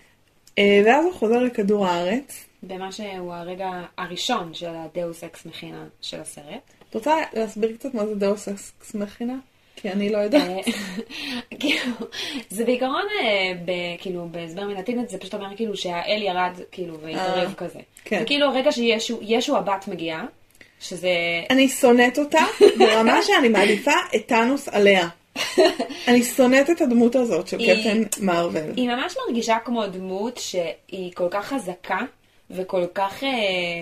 אה, ואז הוא חוזר לכדור הארץ.
במה שהוא הרגע הראשון של הדאוס אקס מכינה של הסרט.
את רוצה להסביר קצת מה זה דאוס אקס מכינה? כי אני לא יודעת.
אה, [laughs] כאילו, זה בעיקרון, אה, ב- כאילו, בהסבר מלטינית, זה פשוט אומר כאילו שהאל ירד, כאילו, והתערב כזה.
כן.
וכאילו, הרגע שישו ישו הבת מגיעה, שזה...
אני שונאת אותה ברמה שאני מעדיפה את טאנוס עליה. אני שונאת את הדמות הזאת של קפטן מארוול.
היא ממש מרגישה כמו דמות שהיא כל כך חזקה, וכל כך אה,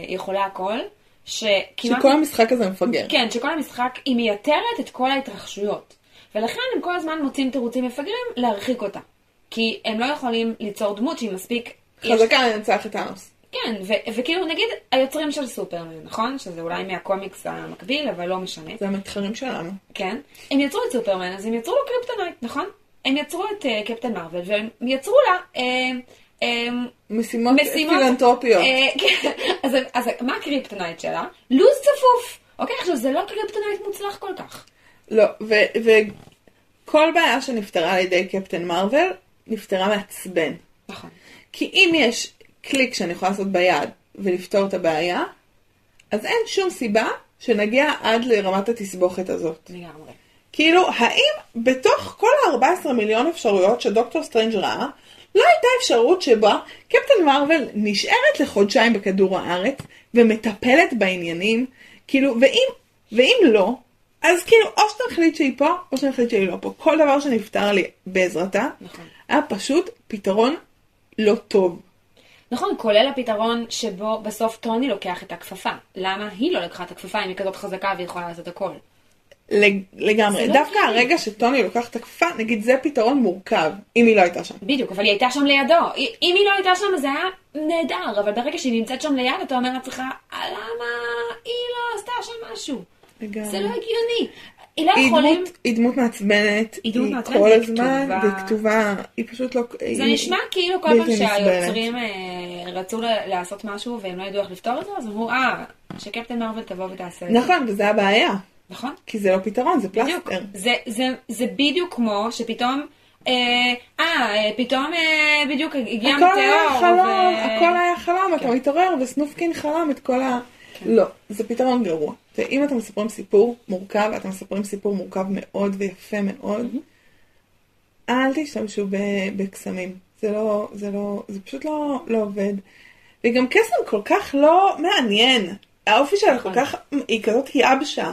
יכולה הכל, שכמעט...
שכל המשחק הזה מפגר.
כן, שכל המשחק, היא מייתרת את כל ההתרחשויות. ולכן הם כל הזמן מוצאים תירוצים מפגרים להרחיק אותה. כי הם לא יכולים ליצור דמות שהיא מספיק...
חזקה לנצח את טאנוס.
כן, ו- וכאילו נגיד היוצרים של סופרמן, נכון? שזה אולי מהקומיקס המקביל, אבל לא משנה.
זה המתחרים שלנו.
כן. הם יצרו את סופרמן, אז הם יצרו לו קריפטונייט, נכון? הם יצרו את אה, קפטן מרוויל, והם יצרו לה... אה, אה,
משימות
משימות-
פילנטרופיות.
אה, [laughs] כן, אז, אז מה הקריפטונייט שלה? לוז צפוף. אוקיי, עכשיו זה לא קריפטונייט מוצלח כל כך.
לא, וכל בעיה שנפתרה על ידי קפטן מארוול, נפתרה מעצבן.
נכון.
כי אם יש קליק שאני יכולה לעשות ביד ולפתור את הבעיה, אז אין שום סיבה שנגיע עד לרמת התסבוכת הזאת.
לגמרי.
כאילו, האם בתוך כל ה-14 מיליון אפשרויות שדוקטור סטרנג' ראה, לא הייתה אפשרות שבה קפטן מרוויל נשארת לחודשיים בכדור הארץ ומטפלת בעניינים, כאילו, ואם, ואם לא, אז כאילו, או שנחליט שהיא פה, או שנחליט שהיא לא פה. כל דבר שנפתר לי בעזרתה,
נכון.
היה פשוט פתרון לא טוב.
נכון, כולל הפתרון שבו בסוף טוני לוקח את הכפפה. למה היא לא לקחה את הכפפה אם היא כזאת חזקה והיא יכולה לעשות הכל?
לג- לגמרי.
לא
דווקא
הגיוני.
הרגע שטוני לוקח את הכפפה, נגיד זה פתרון מורכב, אם היא לא הייתה שם.
בדיוק, אבל היא הייתה שם לידו. אם היא לא הייתה שם זה היה נהדר, אבל ברגע שהיא נמצאת שם ליד, אתה אומר לעצמך, למה היא לא עשתה שם משהו?
לגמרי.
זה לא הגיוני. היא לא
היא
יכולים...
היא דמות מעצבנת,
היא דמות מעצבנת,
כל
והיא
הזמן. והיא כתובה, היא פשוט לא...
זה
היא-
נשמע כאילו כל פעם. שהיוצרים אה, רצו לעשות משהו והם לא ידעו איך לפתור את זה, אז אמרו, אה, שקפטן מרוויל תבוא ותעשה את זה.
נכון, וזה הבעיה,
נכון?
כי זה לא פתרון, זה
בדיוק.
פלסטר.
זה, זה, זה בדיוק כמו שפתאום, אה, אה, פתאום אה, בדיוק הגיע
הכל היה
מטאור.
חלום, הכל היה חלום, אתה
כן.
מתעורר וסנופקין חלם את כל ה... לא, זה פתרון גרוע. ואם אתם מספרים סיפור מורכב, אתם מספרים סיפור מורכב מאוד ויפה מאוד, אל תשתמשו בקסמים. זה לא, זה לא, זה פשוט לא, לא עובד. וגם קסם כל כך לא מעניין. האופי שלה כל
נכון.
כך, היא כזאת יבשה.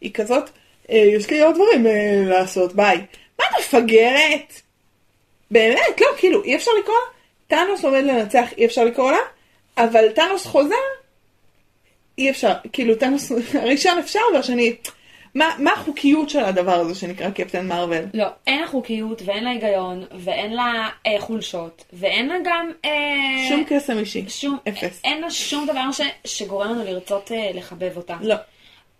היא כזאת, אה, יש לי עוד דברים אה, לעשות, ביי. מה את מפגרת? באמת, לא, כאילו, אי אפשר לקרוא לה? טאנוס עומד לנצח, אי אפשר לקרוא לה? אבל טאנוס חוזר? אי אפשר, כאילו, טאנוס הראשון אפשר והשני... מה, מה החוקיות של הדבר הזה שנקרא קפטן מרוויל?
לא, אין לה חוקיות ואין לה היגיון ואין לה אה, חולשות ואין לה גם... אה,
שום קסם אישי.
שום,
אפס.
אין לה שום דבר ש, שגורם לנו לרצות אה, לחבב אותה.
לא.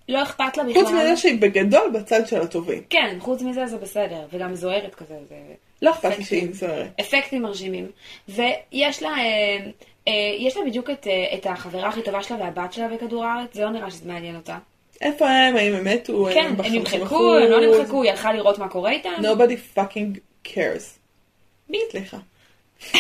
לא אכפת לה בכלל.
חוץ מזה שהיא בגדול בצד של הטובים.
כן, חוץ מזה זה בסדר, וגם זוהרת כזה, זה
לא אכפת לי. שהיא זוהרת.
אפקטים מרשימים. ויש לה, אה, יש לה בדיוק את, אה, את החברה הכי טובה שלה והבת שלה בכדור הארץ, זה לא נראה שזה מעניין אותה.
איפה הם? האם הם מתו?
כן, הם נמחקו? הם לא נמחקו, היא הלכה לראות מה קורה איתם.
Nobody fucking cares.
בי.
סליחה. [laughs]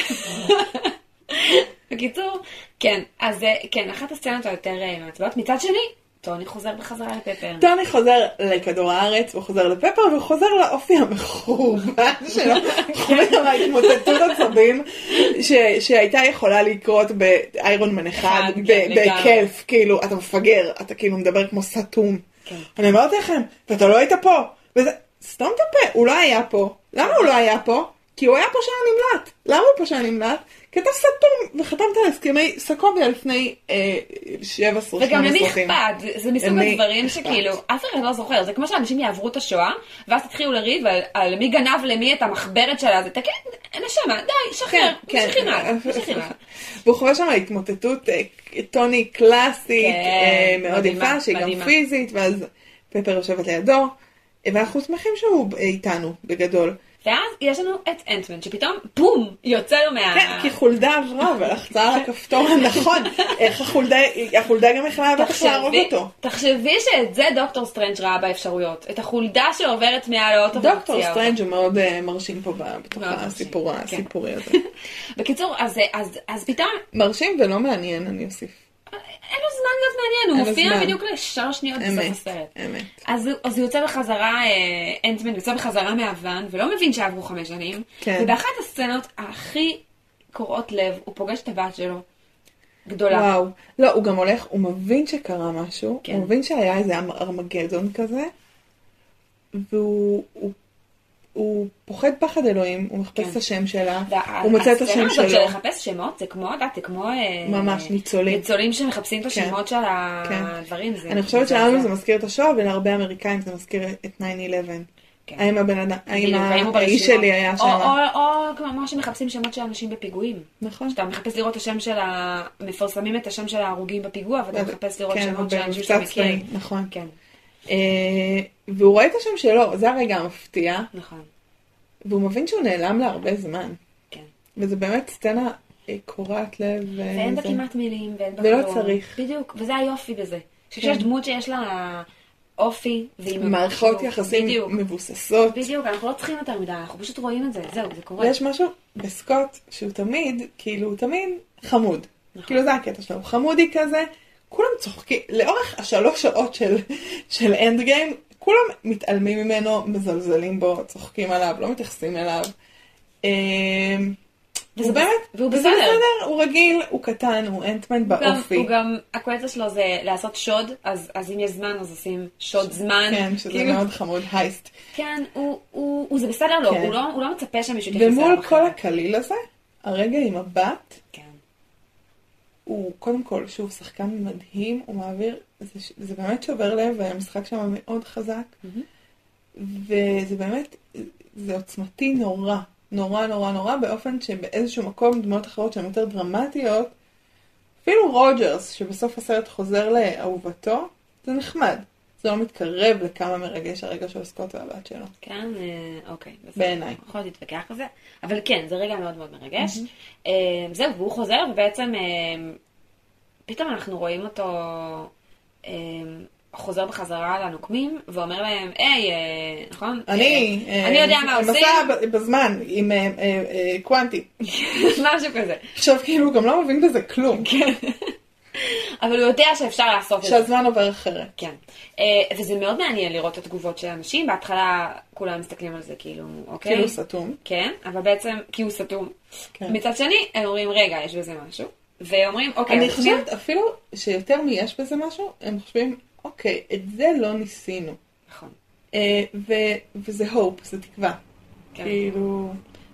בקיצור, כן, אז אה, כן, אחת הסצנות היותר אה, מעצבנות. מצד שני, טוני חוזר בחזרה לפפר.
טוני חוזר לכדור הארץ, הוא חוזר לפפר, והוא חוזר לאופי המחורבן שלו. חוזר להתמוטטות עצבים ש- שהייתה יכולה לקרות באיירון מן אחד,
כן.
בהיקף, כאילו, אתה מפגר, אתה כאילו מדבר כמו סתום.
כן.
אני אמרתי לכם, ואתה לא היית פה. וזה, סתום את הפה, הוא לא היה פה. למה הוא לא היה פה? כי הוא היה פושע נמלט. למה הוא פושע נמלט? כי אתה סתום, וחתמת על הסכמי סקוביה לפני אה, 17
וגם למי
סרטים.
אכפת? זה- מסוג הדברים? שכאילו, אף אחד לא זוכר. זה כמו שאנשים יעברו את השואה, ואז תתחילו לריב על- על מי גנב למי את המחברת שלה. זה תגיד, נשמה, די, שחרר,
כן, כן.
הלאה. [laughs]
והוא חווה שם התמוטטות אה, טוני קלאסית,
כן,
אה, מאוד יפה, שהיא גם. פיזית, ואז פפר יושבת לידו, ואנחנו שמחים שהוא איתנו, בגדול.
ואז יש לנו את אנטמן, שפתאום, בום, יוצא לו מה...
כן, כי חולדה עברה ולחצה על [laughs] הכפתור הנכון. איך החולדה, החולדה גם יכלה בטח להרוג אותו.
תחשבי שאת זה דוקטור סטרנג' ראה באפשרויות. את החולדה שעוברת מעל האוטו
דוקטור. סטרנג' הוא מאוד אה, מרשים פה בתוך
כן.
הסיפורי הזה. [laughs]
בקיצור, אז, אז, אז פתאום,
מרשים ולא מעניין, אני אוסיף.
אין לו זמן להיות מעניין, הוא מופיע. בדיוק לשלוש שניות בסוף
אמת,
הסרט.
אמת.
אז, הוא- אז הוא יוצא בחזרה, אה, אנטמן יוצא בחזרה מהוון, ולא מבין שעברו חמש שנים.
כן.
ובאחת הסצנות הכי קורעות לב, הוא פוגש את הבת שלו, גדולה.
וואו. לא, הוא גם הולך, הוא מבין שקרה משהו,
כן.
הוא מבין שהיה איזה ארמגדון כזה, והוא הוא, פוחד פחד אלוהים, הוא מחפש
כן.
את השם שלה, הוא מוצא את
הסצנה
השם
הזאת
שלו.
של לחפש שמות, זה כמו, את זה כמו... אה,
ממש, ניצולים.
ניצולים שמחפשים את השמות של
כן.
הדברים.
אני חושבת שלנו זה מזכיר את השואה, ולהרבה אמריקאים זה מזכיר את 9-11.
כן.
האם הבן אדם, האם האיש. שלי היה שם?
או- כמו שמחפשים שמות של אנשים בפיגועים.
נכון.
שאתה מחפש לראות את השם של ה... מפרסמים את השם של ההרוגים בפיגוע, ואתה מחפש לראות
כן,
שמות של אנשים שאתה מכיר.
נכון. אה, והוא רואה את השם שלו, זה הרגע המפתיע,
נכון.
והוא מבין שהוא נעלם להרבה זמן.
כן.
וזה באמת סצנה אה, קורעת לב.
ואין בה כמעט מילים, ואין בה
ולא
כלום.
צריך.
בדיוק, וזה היופי בזה.
כן.
דמות שיש לה אופי, והיא...
מערכות יחסים
בדיוק,
מבוססות.
בדיוק, אנחנו לא צריכים יותר מדי, אנחנו פשוט רואים את זה, זהו, זה קורה.
ויש משהו בסקוט שהוא תמיד, כאילו, הוא תמיד חמוד.
נכון.
כאילו זה הקטע שלו, הוא חמודי כזה, כולם צוחקים, לאורך השלוש שעות של, של אנד גיים, כולם מתעלמים ממנו, מזלזלים בו, צוחקים עליו, לא מתייחסים אליו. אמ, וזה באמת,
והוא
וזה
בסדר.
בסדר, הוא רגיל, הוא קטן, הוא אנטמן באופי.
הוא גם, הקולטה שלו זה לעשות שוד, אז, אז אם יש זמן אז עושים שוד זמן.
כן, שזה
כאילו,
מאוד חמוד, הייסט.
כן, הוא, הוא, הוא, זה בסדר לו,
כן.
הוא, לא, הוא לא מצפה שמישהו יתייחס אליו
ומול כל. הקליל הזה, הרגע עם הבת,
כן.
הוא קודם כל, שוב, שחקן מדהים, הוא מעביר, זה, זה באמת שובר לב, והמשחק שם מאוד חזק,
מהמם.
וזה באמת, זה עוצמתי נורא, נורא נורא נורא, באופן שבאיזשהו מקום דמויות אחרות שהן יותר דרמטיות, אפילו רוג'רס, שבסוף הסרט חוזר לאהובתו, זה נחמד. זה לא מתקרב לכמה מרגש הרגע של סקוט והבת שלו.
כן, אה, אוקיי.
בעיניי.
יכול להיות להתווכח על זה, אבל כן, זה רגע מאוד מאוד מרגש. אה, זהו, והוא חוזר, ובעצם אה, פתאום אנחנו רואים אותו חוזר בחזרה לנוקמים, ואומר להם, היי, נכון?
אני,
אני יודע מה עושים,
מסע בזמן עם קוונטי. [laughs]
משהו כזה.
עכשיו כאילו הוא גם לא מבין בזה כלום.
כן. אבל הוא יודע שאפשר לעשות את זה.
שהזמן עובר אחרת.
כן. אה, וזה מאוד מעניין לראות את התגובות של האנשים. בהתחלה כולם מסתכלים על זה כאילו, אוקיי?
כאילו סתום.
כן, אבל בעצם, כי הוא סתום.
כן.
מצד שני, הם אומרים, רגע, יש בזה משהו. ואומרים, אוקיי,
אני
אז שנייה."
חושבת אפילו שיותר מיש בזה משהו, הם חושבים, אוקיי, את זה לא ניסינו.
נכון,
אה, וזה הופ, זה תקווה.
כן,
כאילו...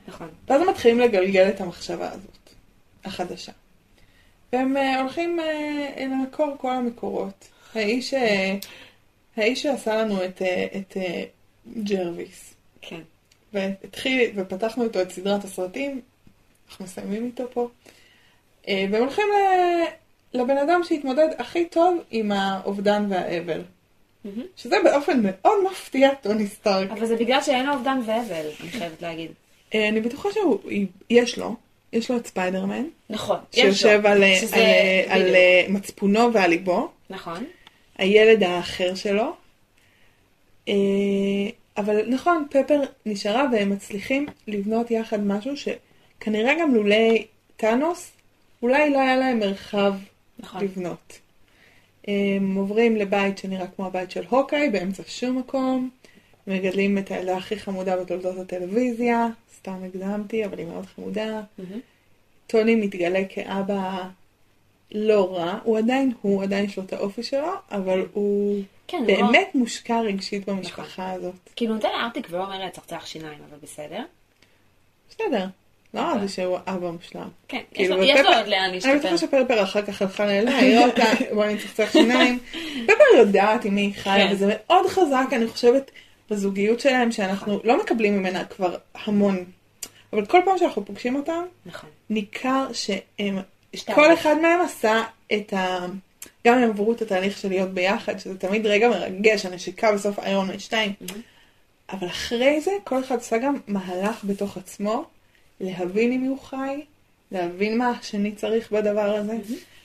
נכון.
ואז הם מתחילים לגלגל את המחשבה הזאת, החדשה. והם אה, הולכים אה, למקור כל המקורות. האיש, האיש שעשה לנו את, אה, את ג'רוויס,
כן.
והתחיל, ופתחנו איתו את סדרת הסרטים, אנחנו מסיימים איתו פה, והם הולכים ל- לבן אדם שהתמודד הכי טוב עם האובדן והאבל. שזה באופן מאוד מפתיע טוני סטארק.
אבל זה בגלל שאין לו אובדן ואבל, אני חייבת להגיד.
אני בטוחה שיש לו, יש לו את ספיידרמן,
נכון, לו.
שיושב על, אה,
שזה-
על, אה, על
בדיוק.
אה, מצפונו ועל ליבו,
נכון,
הילד האחר שלו. אבל נכון, פפר נשארה והם מצליחים לבנות יחד משהו שכנראה גם לולי טאנוס, אולי לא היה להם מרחב
נכון.
לבנות. הם עוברים לבית שנראה כמו הבית של הוקאי, באמצע שום מקום. מגדלים את הילדה הכי חמודה בתולדות הטלוויזיה, סתם הקדמתי, אבל היא מאוד חמודה.
מהמם.
טוני מתגלה כאבא לא רע, הוא עדיין הוא, עדיין יש לו את האופי שלו, אבל הוא
כן, הוא לא-
באמת מושקע רגשית במשפחה הזאת.
כאילו נותן לארטיק ולא אומר לצחצח שיניים, אבל בסדר.
בסדר, לא אמרתי שהוא אבא מושלם.
כן, יש
כאילו,
לו- יש לו עוד לאן
אני
להשתפר.
בטוחה שפרפר אחר כך הלכה לאלה, היא אותה, בוא אני צחצח שיניים. [laughs] פפר יודעת עם מי היא חיה,
כן.
וזה מאוד חזק, אני חושבת, בזוגיות שלהם, שאנחנו לא מקבלים ממנה כבר המון. אבל כל פעם שאנחנו פוגשים אותם,
נכון.
ניכר שהם, כל. אחד מהם עשה את ה... גם הם עברו את התהליך של להיות ביחד, שזה תמיד רגע מרגש, הנשיקה בסוף איירון מן 2.
מהמם.
אבל אחרי זה, כל אחד עשה גם מהלך בתוך עצמו, להבין מי הוא חי, להבין מה השני צריך בדבר הזה.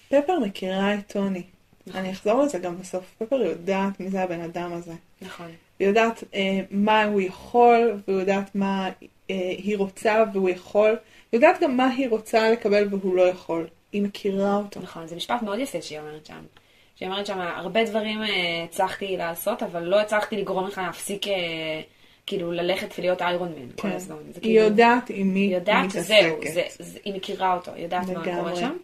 פפר מכירה את טוני.
נכון.
אני אחזור לזה גם בסוף. פפר יודעת מי זה הבן אדם הזה.
נכון.
היא יודעת אה, מה הוא יכול, והיא יודעת מה היא רוצה והוא יכול. יודעת גם מה היא רוצה לקבל והוא לא יכול. היא מכירה אותו.
נכון, זה משפט מאוד יפה שהיא אומרת שם. שהיא אומרת שם, הרבה דברים אה, הצלחתי לעשות, אבל לא הצלחתי לגרום לך להפסיק, אה, כאילו, ללכת ולהיות איירון מן כל
כן.
הזמן. זה
היא
כאילו-
יודעת עם מי
היא יודעת,
מתעסקת.
זהו, זה, זה, היא מכירה אותו, היא יודעת מה. קורה שם.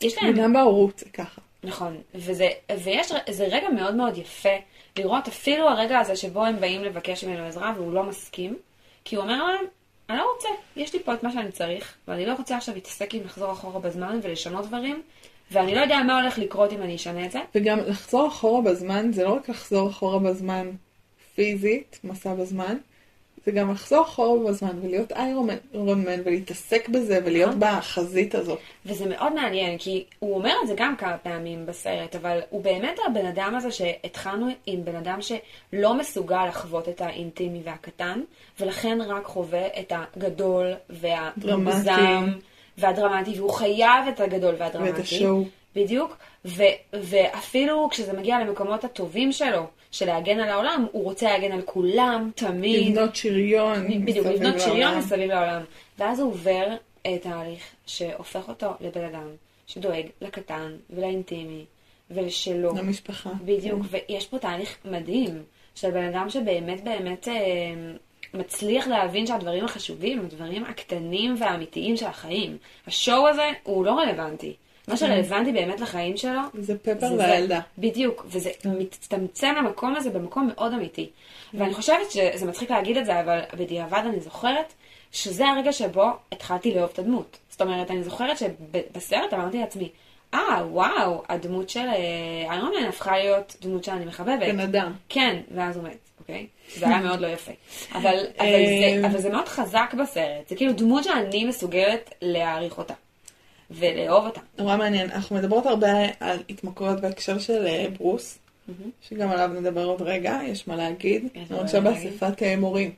יש להם,
וגם בהורות זה ככה.
נכון, וזה, ויש, זה רגע מאוד מאוד יפה לראות אפילו הרגע הזה שבו הם באים לבקש ממנו עזרה והוא לא מסכים, כי הוא אומר להם, אני לא רוצה, יש לי פה את מה שאני צריך, ואני לא רוצה עכשיו להתעסק עם לחזור אחורה בזמן ולשנות דברים, ואני לא יודע מה הולך לקרות אם אני אשנה את זה.
וגם לחזור אחורה בזמן, זה לא רק לחזור אחורה בזמן פיזית, מסע בזמן, זה גם לחזור אחורה בזמן ולהיות איירון מן ולהתעסק בזה ולהיות
נכון.
בחזית הזאת.
וזה מאוד מעניין, כי הוא אומר את זה גם כמה פעמים בסרט, אבל הוא באמת הבן אדם הזה שהתחלנו עם בן אדם שלא מסוגל לחוות את האינטימי והקטן, ולכן רק חווה את הגדול והמוגזם
דרמטי.
והדרמטי, והוא חייב את הגדול והדרמטי.
ואת השואו.
בדיוק, ו- ואפילו כשזה מגיע למקומות הטובים שלו, של להגן על העולם, הוא רוצה להגן על כולם, תמיד.
לבנות שריון.
בדיוק, לבנות שריון. מסביב לעולם. ואז הוא עובר תהליך שהופך אותו לבן אדם שדואג לקטן ולאינטימי ולשלו.
למשפחה.
בדיוק, ויש פה תהליך מדהים של בן אדם שבאמת באמת אה, מצליח להבין שהדברים החשובים הדברים הקטנים והאמיתיים של החיים. השואו הזה הוא לא רלוונטי. מה שרלוונטי באמת לחיים שלו,
זה פפר והילדה.
בדיוק, וזה מצטמצם למקום הזה במקום מאוד אמיתי. ואני חושבת שזה מצחיק להגיד את זה, אבל בדיעבד אני זוכרת שזה הרגע שבו התחלתי לאהוב את הדמות. זאת אומרת, אני זוכרת שבסרט אמרתי לעצמי, אה, וואו, הדמות של אה, איירון מן הפכה להיות דמות שאני מחבבת.
בן אדם.
כן, ואז הוא מת, אוקיי? זה היה מאוד לא יפה. [laughs] אבל, אבל, זה, אבל זה מאוד חזק בסרט. זה כאילו דמות שאני מסוגלת להעריך אותה. ולאהוב אותה.
נורא מעניין. אנחנו מדברות הרבה על התמכרויות בהקשר של אה, ברוס, שגם עליו נדבר עוד רגע, יש מה להגיד. אנחנו עכשיו. באספת אה, מורים.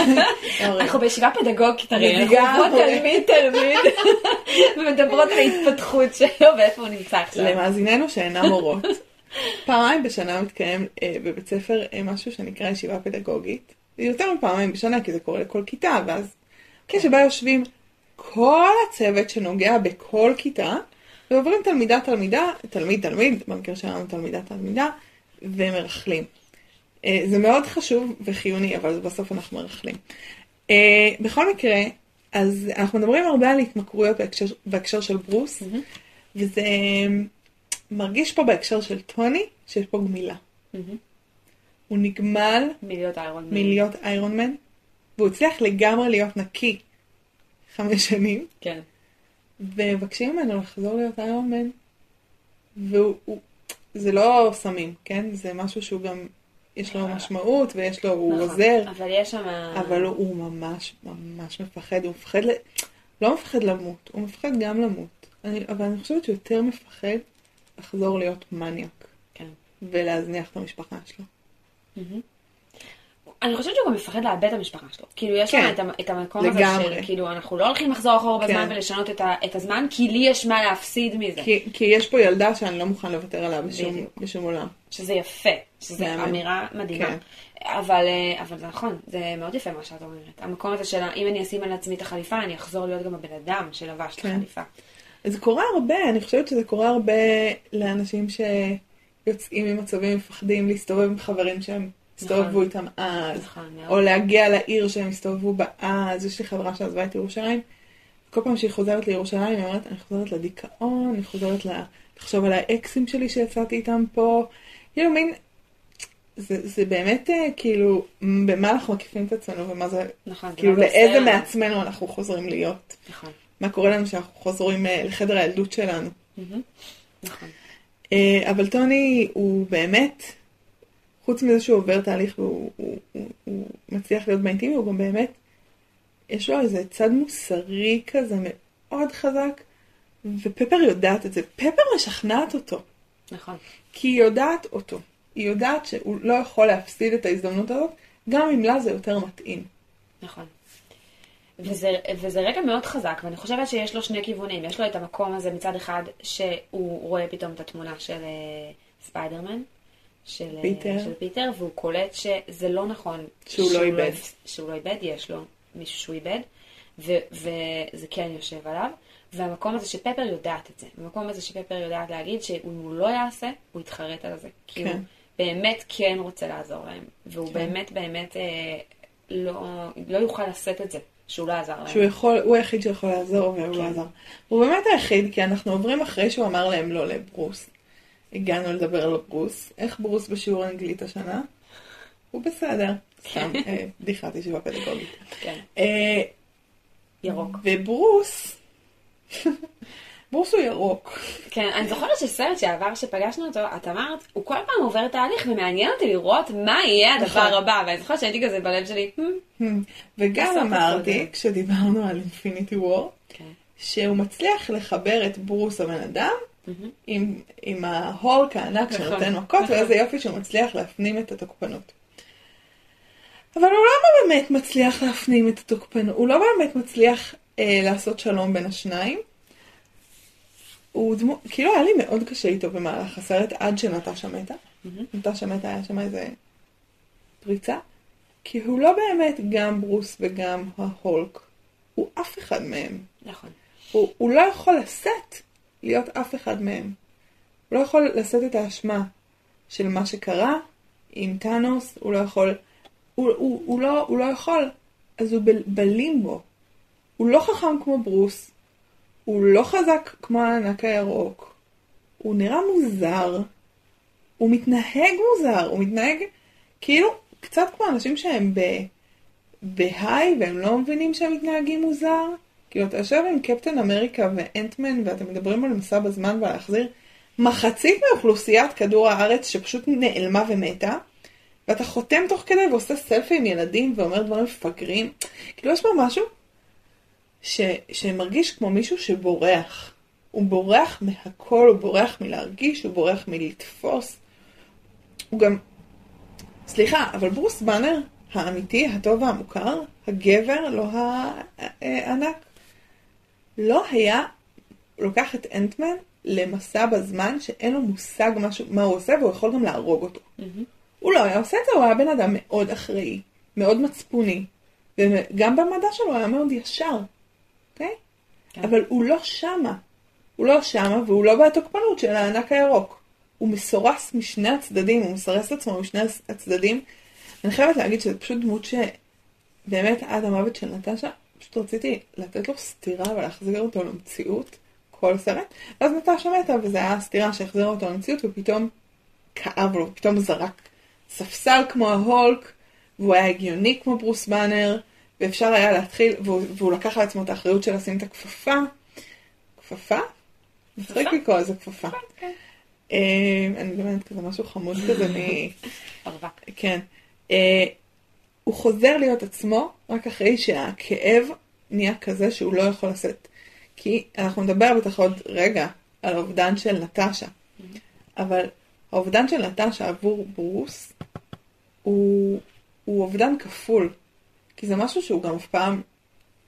[laughs]
אנחנו בישיבה פדגוגית הרי, אנחנו עוברות
מורים.
תלמיד תלמיד, [laughs] ומדברות על ההתפתחות שלו ואיפה הוא נמצא עכשיו.
למאזיננו שאינם מורות. [laughs] פעמיים בשנה מתקיים אה, בבית ספר אה, משהו שנקרא ישיבה פדגוגית. יותר מפעמיים בשנה כי זה קורה לכל כיתה, ואז כשבה יושבים כל הצוות שנוגע בכל כיתה, ועוברים תלמידה תלמידה, תלמיד תלמיד, במקרה שלנו תלמידה תלמידה, ומרכלים. אה, זה מאוד חשוב וחיוני, אבל בסוף אנחנו מרכלים. אה, בכל מקרה, אז אנחנו מדברים הרבה על התמכרויות בהקשר, בהקשר של ברוס, וזה מרגיש פה בהקשר של טוני, שיש פה גמילה.
מהמם.
הוא נגמל.
מלהיות איירון מן,
והוא הצליח לגמרי להיות נקי חמש שנים,
כן.
ומבקשים ממנו לחזור להיות איירון מן, והוא, הוא- זה לא סמים, כן? זה משהו שהוא גם, יש לו משמעות, ויש לו, הוא
נכון.
עוזר,
אבל יש שם...
אבל הוא, הוא ממש ממש מפחד, הוא מפחד, ל... לא מפחד למות, הוא מפחד גם למות. אני, אבל אני חושבת שהוא יותר מפחד לחזור להיות מניאק,
כן.
ולהזניח את המשפחה שלו.
אני חושבת שהוא גם מפחד לאבד את המשפחה שלו. כאילו, יש
כן.
שם את את המקום הזה
לגמרי.
של, כאילו, אנחנו לא הולכים לחזור אחורה בזמן
כן.
ולשנות את ה- את הזמן, כי לי יש מה להפסיד מזה.
כי, כי יש פה ילדה שאני לא מוכן לוותר עליה בשום. בשום עולם.
שזה יפה,
מהמם.
אמירה מדהימה.
כן.
אבל, אה, אבל זה נכון, זה מאוד יפה מה שאת אומרת. המקום הזה של אם אני אשים על עצמי את החליפה, אני אחזור להיות גם הבן אדם שלבש את
כן.
החליפה.
זה קורה הרבה, אני חושבת שזה קורה הרבה לאנשים שיוצאים ממצבים מפחדים להסתובב עם חברים שהם הסתובבו
נכון.
איתם אז,
נכון.
או להגיע לעיר שהם הסתובבו בה אז. יש לי חברה שעזבה את ירושלים, כל פעם שהיא חוזרת לירושלים היא אומרת, אני חוזרת לדיכאון, אני חוזרת לחשוב על האקסים שלי שיצאתי איתם פה. כאילו מין, זה, זה באמת אה, כאילו, במה אנחנו מקיפים את עצמנו ומה זה,
נכון,
כאילו
עושה
לאיזה. מעצמנו אנחנו חוזרים להיות.
נכון,
מה קורה לנו כשאנחנו חוזרים אה, לחדר הילדות שלנו.
נכון.
אה, אבל טוני הוא באמת, חוץ מזה שהוא עובר תהליך והוא הוא, הוא, הוא מצליח להיות באינטימי, הוא גם באמת, יש לו איזה צד מוסרי כזה מאוד חזק, ופפר יודעת את זה. פפר משכנעת אותו,
נכון.
כי היא יודעת אותו. היא יודעת שהוא לא יכול להפסיד את ההזדמנות הזאת, גם אם לה זה יותר מתאים.
נכון. וזה, וזה רגע מאוד חזק, ואני חושבת שיש לו שני כיוונים. יש לו את המקום הזה מצד אחד, שהוא רואה פתאום את התמונה של אה, ספיידרמן, של אה,
פיטר.
של פיטר, והוא קולט שזה לא נכון.
שהוא לא איבד.
שהוא לא איבד, יש לו מישהו שהוא איבד, ו, וזה כן יושב עליו. והמקום הזה שפפר יודעת את זה. המקום הזה שפפר יודעת להגיד שאם הוא לא יעשה, הוא יתחרט על זה. כי
כן.
הוא באמת כן רוצה לעזור להם. והוא
כן.
באמת באמת אה, לא, לא יוכל לשאת את זה, שהוא לא עזר להם.
שהוא יכול, הוא היחיד שיכול לעזור והוא לא
כן.
עזר. הוא באמת היחיד, כי אנחנו עוברים אחרי שהוא אמר להם לא לברוס. הגענו לדבר על ברוס. איך ברוס בשיעור אנגלית השנה? הוא בסדר. סתם, אה, בדיחת ישיבה פדגוגית.
כן,
אה,
ירוק.
וברוס, [laughs] ברוס הוא ירוק.
כן, אני זוכרת שסרט שעבר שפגשנו אותו, את אמרת, הוא כל פעם עובר תהליך ומעניין אותי לראות מה יהיה הדבר
נכון.
הבא, ואני זוכרת שהייתי כזה בלב שלי, "Hmm,
וגם
בסוף הוא
אמרתי. כשדיברנו על אינפיניטי וור,
כן,
שהוא מצליח לחבר את ברוס הבן אדם עם, עם ההולק הענק
נכון,
שנותן מכות,
נכון.
ואיזה יופי שהוא מצליח להפנים את התוקפנות. אבל הוא לא באמת מצליח להפנים את התוקפנות, הוא לא באמת מצליח אה, לעשות שלום בין השניים. הוא דמו, כאילו היה לי מאוד קשה איתו במהלך הסרט עד שנטשה מתה. נטשה מתה היה שם איזה פריצה. כי הוא לא באמת גם ברוס וגם ההולק. הוא אף אחד מהם.
נכון.
הוא, הוא לא יכול לשאת להיות אף אחד מהם. הוא לא יכול לשאת את האשמה של מה שקרה עם טאנוס, הוא לא יכול, הוא, הוא, הוא, לא, הוא לא יכול, אז הוא בלימבו. הוא לא חכם כמו ברוס, הוא לא חזק כמו הענק הירוק, הוא נראה מוזר, הוא מתנהג מוזר, הוא מתנהג כאילו קצת כמו אנשים שהם ב... בהיי והם לא מבינים שהם מתנהגים מוזר. כאילו אתה יושב עם קפטן אמריקה ואנטמן ואתם מדברים על מסע בזמן ולהחזיר מחצית מאוכלוסיית כדור הארץ שפשוט נעלמה ומתה, ואתה חותם תוך כדי ועושה סלפי עם ילדים ואומר דברים מפגרים. כאילו יש פה משהו ש... שמרגיש כמו מישהו שבורח. הוא בורח מהכל, הוא בורח מלהרגיש, הוא בורח מלתפוס. הוא גם... סליחה, אבל ברוס באנר האמיתי, הטוב והמוכר, הגבר, לא הענק, לא היה לוקח את אנטמן למסע בזמן שאין לו מושג משהו, מה הוא עושה והוא יכול גם להרוג אותו. Mm-hmm. הוא לא היה עושה את זה, הוא היה בן אדם מאוד אחראי, מאוד מצפוני, וגם במדע שלו הוא היה מאוד ישר, אוקיי? Okay? כן. אבל הוא לא שמה. הוא לא שמה והוא לא בתוקפנות של הענק הירוק. הוא מסורס משני הצדדים, הוא מסרס את עצמו משני הצדדים. אני חייבת להגיד שזו פשוט דמות שבאמת עד המוות של נטשה, פשוט רציתי לתת לו סטירה ולהחזיר אותו למציאות, כל סרט. ואז נטשה מתה וזה היה סטירה שהחזירה אותו למציאות ופתאום כאב לו, פתאום זרק ספסל כמו ההולק, והוא היה הגיוני כמו ברוס באנר, ואפשר היה להתחיל, והוא, והוא לקח על עצמו את האחריות של לשים את הכפפה. כפפה? מצחיק לקרוא לזה כפפה. כן. אה, אני באמת כזה משהו חמוד כזה מ... [laughs] כן. אה, הוא חוזר להיות עצמו רק אחרי שהכאב נהיה כזה שהוא לא יכול לשאת. כי אנחנו נדבר בטח עוד רגע על האובדן של נטשה. אבל האובדן של נטשה עבור ברוס הוא, הוא אובדן כפול. כי זה משהו שהוא גם אף פעם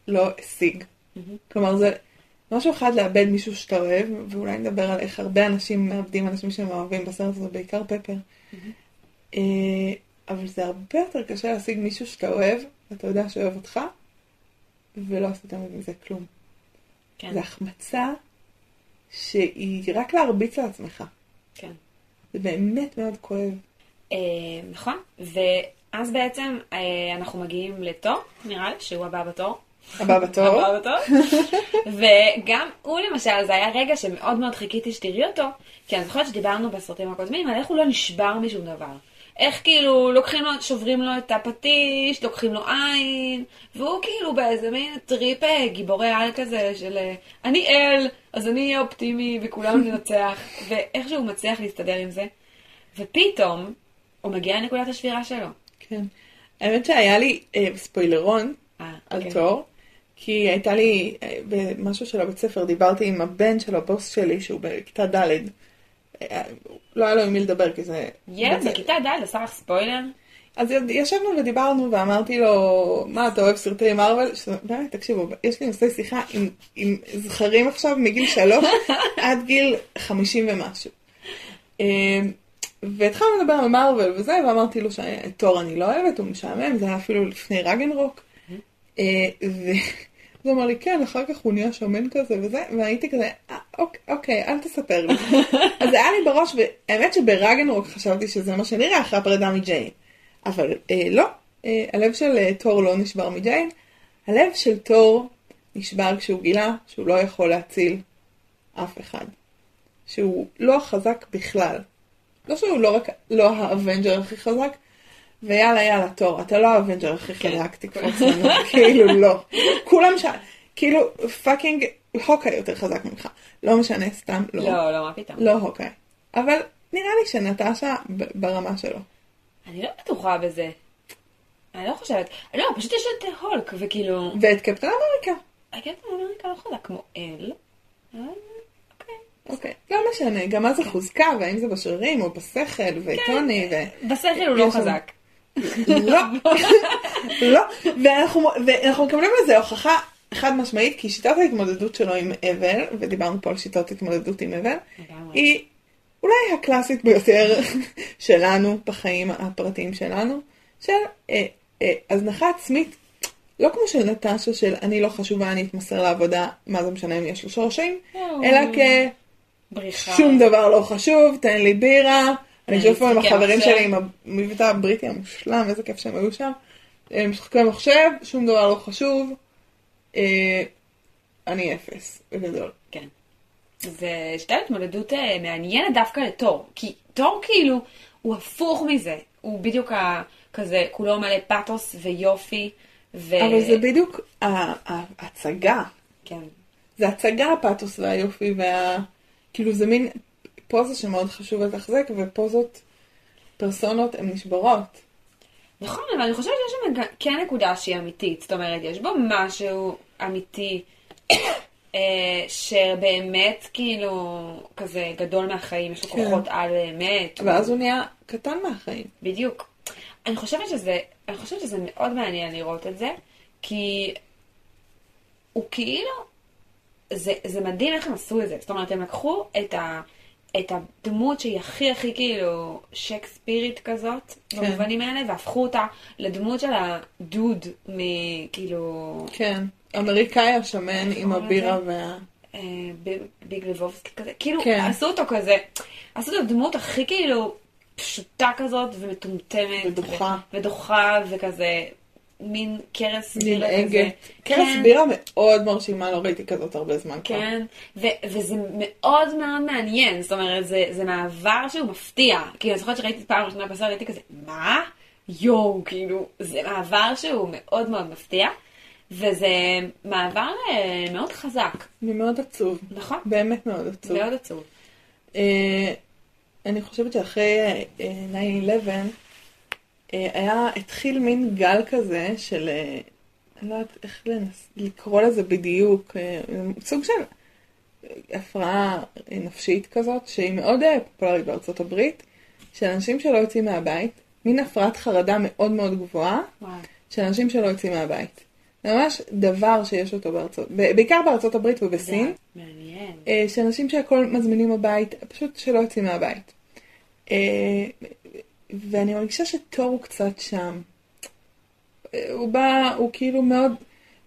לא השיג. כלומר, זה משהו אחד לאבד מישהו שאתה אוהב, ואולי נדבר על איך הרבה אנשים מאבדים אנשים שהם אוהבים בסרט הזה, בעיקר פפר. אבל זה הרבה יותר קשה להשיג מישהו שאתה אוהב, ואתה יודע שאוהב אותך, ולא עשית מזה כלום. כן. זה החמצה שהיא רק להרביץ לעצמך.
כן.
זה באמת מאוד כואב.
אה, נכון, ואז בעצם אה, אנחנו מגיעים לתור, נראה לי, שהוא הבא בתור.
הבא בתור.
הבא בתור. [laughs] וגם הוא למשל, זה היה רגע שמאוד מאוד חיכיתי שתראי אותו, כי אני זוכרת שדיברנו בסרטים הקודמים על איך הוא לא נשבר משום דבר. איך כאילו לוקחים לו, שוברים לו את הפטיש, לוקחים לו עין, והוא כאילו באיזה מין trip אה, גיבורי על כזה של אה, אני אל, אז אני אהיה אופטימי וכולנו [laughs] ננצח, ואיכשהו הוא מצליח להסתדר עם זה. ופתאום הוא מגיע לנקודת השבירה שלו.
כן. האמת שהיה לי אה, spoiler־ון
אה,
על
אוקיי.
תור, כי הייתה לי, אה, במשהו של הבית ספר, דיברתי עם הבן של הבוס שלי, שהוא בכיתה ד', לא היה לו עם מי לדבר, כי זה...
ילד בכיתה ד' עשה לך ספוילר?
אז ישבנו ודיברנו, ואמרתי לו, מה, אתה אוהב סרטי? שזה- באמת, תקשיבו, יש לי נושא שיחה עם, עם זכרים עכשיו מגיל שלוש [laughs] עד גיל חמישים ומשהו. אה, והתחלנו לדבר על מארוול וזה, ואמרתי לו שאת תור אני לא אוהבת, הוא משעמם, זה היה אפילו לפני רגנרוק. הוא אמר לי, כן, אחר כך הוא נהיה שמן כזה וזה, והייתי כזה, "אה, אוק- אוקיי, אל תספר לי. [laughs] אז זה היה לי בראש, והאמת שברגנרוק חשבתי שזה מה שנראה אחרי הפרידה מג'יין. אבל אה, לא, אה, הלב של אה, תור לא נשבר מג'יין, הלב של תור נשבר כשהוא גילה שהוא לא יכול להציל אף אחד. שהוא לא חזק בכלל. לא שהוא לא רק לא ה Avenger הכי חזק, ויאללה יאללה תור, אתה לא ה Avenger הכי
כן.
חזק, תקפוץ לנו, [laughs] כאילו לא. כולם ש... כאילו fucking הוקאי יותר חזק ממך. לא משנה, סתם לא.
לא, לא, מה פתאום.
לא הוקאי. אבל נראה לי שנטשה ברמה שלו.
אני לא בטוחה בזה. אני לא חושבת. לא, פשוט יש את הולק, וכאילו...
ואת קפטן אמריקה.
הקפטן אמריקה לא חזק כמו אל. אוקיי.
אוקיי. לא משנה, גם מה זה חוזקה, והאם זה בשרירים או בשכל, וטוני, ו...
בשכל הוא לא חזק.
לא, לא, ואנחנו, ואנחנו מקבלים לזה הוכחה חד משמעית, כי שיטת ההתמודדות שלו עם אבל, ודיברנו פה על שיטות התמודדות עם אבל. היא אולי הקלאסית ביותר [laughs] שלנו, בחיים הפרטיים שלנו, של אה, אה, הזנחה עצמית, לא כמו של נטשה, של אני לא חשובה, אני אתמסר לעבודה, מה זה משנה אם יש לו שורשים, אלא כ...
בריחה.
שום דבר לא חשוב, תן לי בירה. אני יושבת פה עם החברים. שלי, עם המבטא הבריטי המושלם, איזה כיף שהם היו שם. אה, משחקי מחשב, שום דבר לא חשוב. אה, אני אפס, בגדול.
כן. זה שתי התמודדות אה, מעניינת דווקא לתור. כי תור כאילו, הוא הפוך מזה. הוא בדיוק ה- כזה, כולו מלא פאתוס ויופי. ו...
אבל זה בדיוק ההצגה.
כן.
זה הצגה הפאתוס והיופי וה... כאילו זה מין פוזה שמאוד חשוב לתחזק, ופוזות, פרסונות הן נשברות.
נכון, אבל אני חושבת שיש שם כן נקודה שהיא אמיתית. זאת אומרת, יש בו משהו אמיתי, אה, שבאמת כאילו כזה גדול מהחיים, יש לו
כן.
כוחות על באמת.
ואז הוא נהיה קטן מהחיים.
בדיוק. אני חושבת שזה, אני חושבת שזה מאוד מעניין לראות את זה, כי הוא כאילו, זה, זה מדהים איך הם עשו את זה. זאת אומרת, הם לקחו את, ה, את הדמות שהיא הכי הכי כאילו שייקספירית כזאת,
כן. במובנים
האלה, והפכו אותה לדמות של הדוד, מכאילו,
כן. אמריקאי השמן עם
קוראים
הבירה
לזה?
וה...
אה, ביג- לבובסקי כזה, כאילו,
כן.
עשו אותו כזה, עשו את הדמות הכי כאילו פשוטה כזאת ומטומטמת.
ודוחה.
ו- ודוחה וכזה, מין קרס בירה כזה.
קרס
כן,
בירה מאוד מרשימה, לא ראיתי כזאת הרבה זמן כבר.
כן, ו- וזה מאוד מאוד מעניין, זאת אומרת, זה, זה מעבר שהוא מפתיע. כאילו, אני זוכרת שראיתי פעם ראשונה בסרט, הייתי כזה, מה? יואו, כאילו, זה מעבר שהוא מאוד מאוד מפתיע, וזה מעבר אה, מאוד חזק,
אני מאוד עצוב.
נכון?
באמת מאוד עצוב.
מאוד עצוב.
אה, אני חושבת שאחרי אה, 9-11 אה, היה, התחיל מין גל כזה של, אה, אני לא יודעת איך לנס, לקרוא לזה בדיוק, אה, סוג של הפרעה נפשית כזאת, שהיא מאוד אה, פופולרית בארצות הברית, של אנשים שלא יוצאים מהבית, מין הפרעת חרדה מאוד מאוד גבוהה,
וואו.
של אנשים שלא יוצאים מהבית. זה ממש דבר שיש אותו בארצות, בעיקר בארצות הברית ובסין.
מעניין.
שאנשים שהכל מזמינים הבית, פשוט שלא יוצאים מהבית. ואני מרגישה שתור הוא קצת שם. הוא בא, הוא כאילו מאוד,